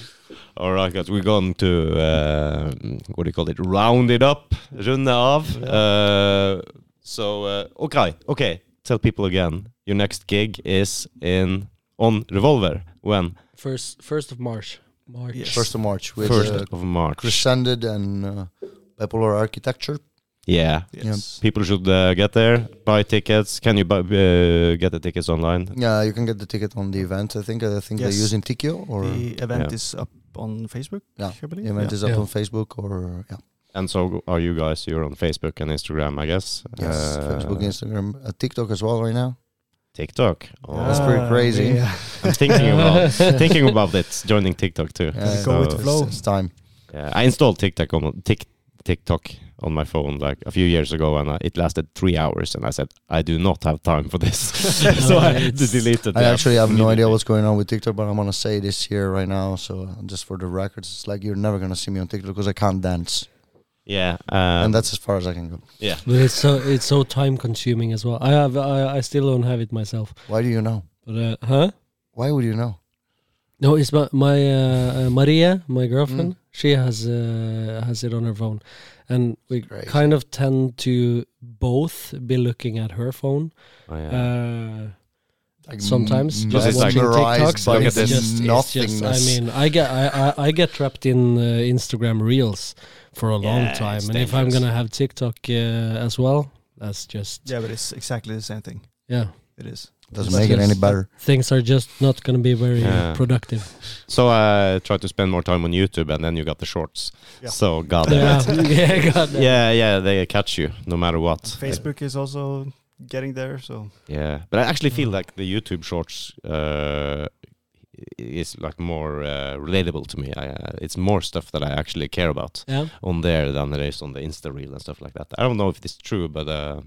All right, guys, we're going to uh, what do you call it? Round it up, runde av. Uh, so uh, okay, okay. Tell people again. Your next gig is in on Revolver when first first of March. March. Yes. First of March with first uh, of March. Crescended and uh, Bipolar Architecture. Yeah, Yes. people should uh, get there, buy tickets. Can you buy, uh, get the tickets online? Yeah, you can get the ticket on the event. I think. I think Yes. they're using Tikkio or The event Yeah. is up on Facebook. Yeah, I believe. the event Yeah. is up Yeah. on Facebook or yeah. And so are you guys? You're on Facebook and Instagram, I guess. Yes, Uh, Facebook, Instagram, uh, TikTok as well right now. TikTok. Oh, That's pretty Ah, crazy. Yeah. I'm thinking about [laughs] thinking about it, joining TikTok too. Yeah, Go with the flow. It's time. Yeah, I installed TikTok on Tik TikTok on my phone like a few years ago, and uh, it lasted three hours. And I said, I do not have time for this, [laughs] [laughs] so I had to delete it. I actually have no idea what's going on with TikTok, but I'm gonna say this here right now. So uh, just for the records, it's like you're never gonna see me on TikTok because I can't dance, Yeah, um, and that's as far as I can go. yeah. But it's so it's so time consuming as well. I have I, I still don't have it myself. Why do you know? But uh, huh? Why would you know? No, it's my, my uh, uh, Maria, my girlfriend. Mm. She has uh, has it on her phone, and we Crazy. kind of tend to both be looking at her phone. Oh, yeah. Uh, Like sometimes m- just it's like- watching mesmerized TikToks. by but Look it's at this. just, it's just, I mean, I get I, I, I get trapped in uh, Instagram Reels for a long Yeah, time, it's and if I'm gonna have TikTok uh, as well, that's just Yeah, but it's exactly the same thing. yeah. It is. doesn't It's make it any better. Things are just not gonna be very Yeah. productive. So I try to spend more time on YouTube, and then you got the shorts. Yeah. So God, Yeah, it. [laughs] yeah, God damn. yeah, yeah, they catch you no matter what. Facebook is also getting there, so Yeah, but I actually feel Mm. like the YouTube Shorts uh, is like more uh, relatable to me. I, uh, it's more stuff that I actually care about Yeah. on there than it is on the Insta Reel and stuff like that. I don't know if it's true, but uh,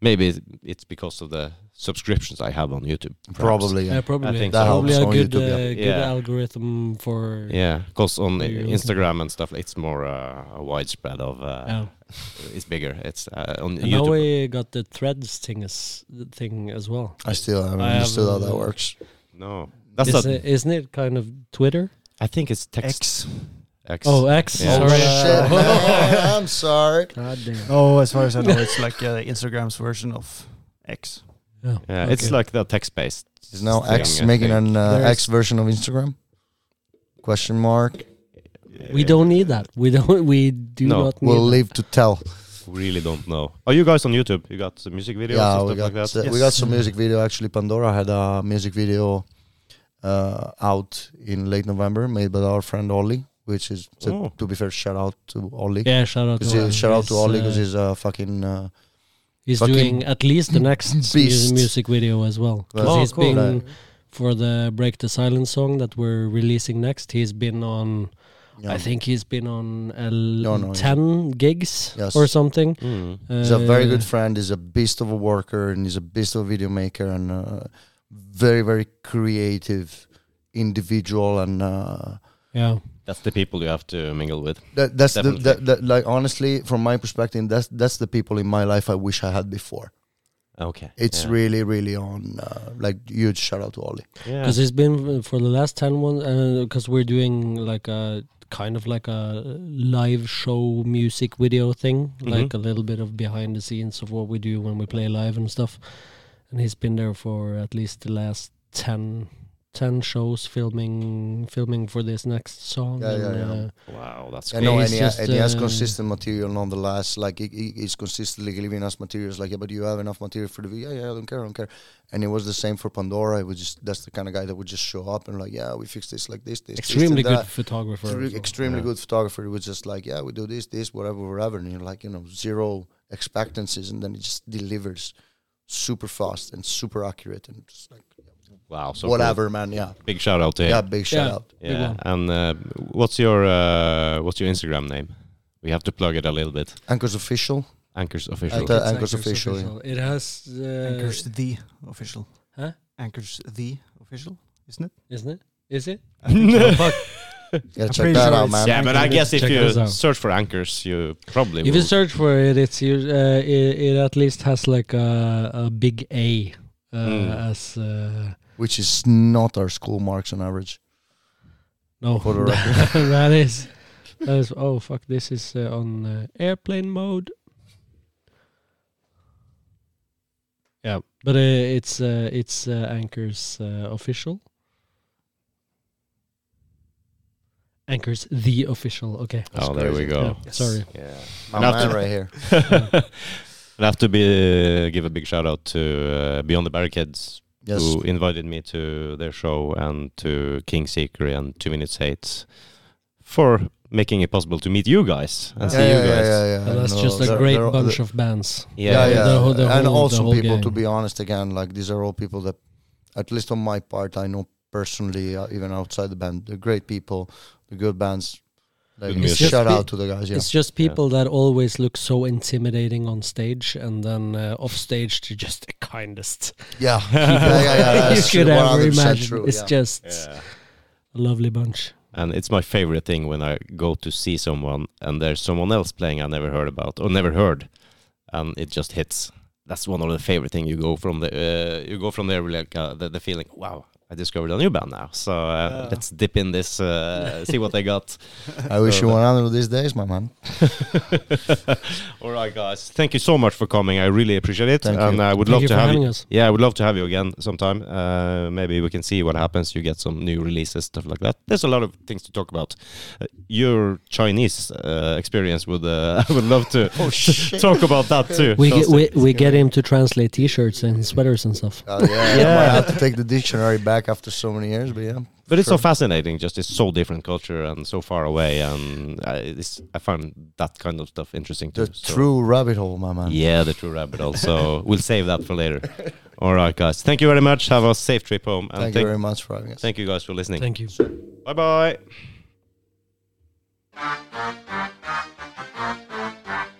maybe it's- it's because of the subscriptions I have on YouTube. perhaps. Probably. Yeah, Yeah. probably. I think That so. probably helps a on good, YouTube, yeah. uh, good Yeah. algorithm for. Yeah, because on Yeah, okay. Instagram and stuff, it's more uh, a widespread of. Uh, Yeah. [laughs] It's bigger. It's uh, on And now YouTube. we got the threads thing as the thing as well. I still haven't I understood how haven't, that uh, works. no, that's Is not. it, isn't it kind of Twitter? I think it's text X. X. Oh, X. Yeah. Oh Sorry. shit, [laughs] man! I'm sorry. God damn. Oh, as far as I know, it's like uh, Instagram's version of X. Yeah. yeah, it's okay. like the text based. Is now thing, making an uh, There's- X version of Instagram? Question mark. We don't need that. We don't. We do No, not need. We'll that. leave to tell. Really don't know. Are you guys on YouTube? You got some music videos yeah, and we stuff got like that? uh, we Yes. got some music video. Actually, Pandora had a music video uh, out in late November, made by our friend Ollie. Which is to, Oh. to be fair, shout out to Ollie. Yeah, shout out to 'Cause he- him. shout out to He's, Ollie because uh, he's a fucking uh, he's fucking doing at least the next beast. music video as well. 'Cause Oh, he's cool. been for the Break the Silence song that we're releasing next. He's been on. yeah. I think he's been on uh, No, no, he's- ten gigs Yes. or something. Mm. He's a very Uh, good friend. He's a beast of a worker, and he's a beast of a video maker, and uh, very, very creative individual. And uh, Yeah, That's the people you have to mingle with. that, that's the Definitely. that, that, like honestly, from my perspective, that's that's the people in my life I wish I had before. Okay. It's yeah. really, really on uh, like huge shout out to Ollie. yeah. because he's been uh, for the last ten one. Because we're doing like a kind of like a live show music video thing, Mhm. like a little bit of behind the scenes of what we do when we play live and stuff. And he's been there for at least the last 10, 10 shows filming filming for this next song. Yeah, and, yeah, yeah. uh, Wow, that's I great. know, He's and he, ha- just, and he has uh, consistent material nonetheless. Like he, he- he's consistently giving us materials. Like, yeah, but you have enough material for the video. Yeah, yeah, I don't care, I don't care. And it was the same for Pandora. It was just that's the kind of guy that would just show up and like, yeah, we fix this like this, this, this, extremely and good that. photographer. Extre- well. extremely Yeah. good photographer. It was just like, yeah, we do this, this, whatever, whatever, and you're like, you know, zero expectancies, and then it just delivers super fast and super accurate, and just like wow, so whatever, man. Yeah. Big shout out to him. yeah, big shout Yeah. out. Yeah. one. And uh, what's your uh, what's your Instagram name? We have to plug it a little bit. Anchors official. Anchors official. At, uh, It's Anchors official, yeah. It has, uh, Anchors the official. Huh? Anchors the official, isn't it? isn't it? Is it? So. [laughs] Fuck. Yeah, I'm check that sure out, man. yeah, but I guess if you search for anchors, you probably If will. you search for it, it's us- uh, it, it at least has like a, a big A uh, Mm. as uh, Which is not our school marks on average. no. For the [laughs] record. that is that is oh fuck. This is uh, on uh, airplane mode. Yeah, but uh, it's uh, it's uh, Anchor's uh, official. Anchor's the official. Okay. That's oh, there we go. Yeah, Yes. Sorry. Yeah. My And man right here. I have to be uh, give a big shout out to uh, Beyond the Barricades Yes. who invited me to their show and to King Seeker and Two Minutes Hate for making it possible to meet you guys and see yeah, you yeah, guys. yeah, yeah, And that's no, just a they're- great they're- bunch of bands. Yeah, yeah. The whole- the and whole- the also whole people, to be honest, again, like these are all people that, at least on my part, I know personally, uh, even outside the band. They're great people, they're good bands. Like, Good shout It's out to the guys. Yeah. It's just people that always look so intimidating on stage, and then uh, off stage they're just the kindest Yeah, [laughs] yeah, yeah, yeah. you could ever imagine. true, it's yeah. just Yeah. a lovely bunch. And it's my favorite thing when I go to see someone and there's someone else playing I never heard about or never heard, and it just hits. That's one of the favorite thing. You go from the uh, you go from there with like uh, the, the feeling, wow, I discovered a new band now. So uh, Yeah. let's dip in this, uh, see what they got. [laughs] I wish you one of these days, my man. [laughs] All right, guys. Thank you so much for coming. I really appreciate it, Thank and you. I would Thank love you to have you. us. Yeah, I would love to have you again sometime. Uh, maybe we can see what happens. You get some new releases, stuff like that. There's a lot of things to talk about. Uh, your Chinese uh, experience would uh, [laughs] I would love to Oh talk about that too. We get, we, we get him to translate T-shirts and sweaters and stuff. Uh, yeah, Yeah. I might have to take the dictionary back after so many years, but yeah. but it's so fascinating. Just it's so different culture and so far away, and I, it's, I find that kind of stuff interesting too. The so- true rabbit hole, my man. Yeah, the true rabbit hole. So [laughs] we'll save that for later. All right, guys. Thank you very much. Have a safe trip home, and Thank you very much for having us. thank you guys for listening. Thank you. Bye bye. Thank you.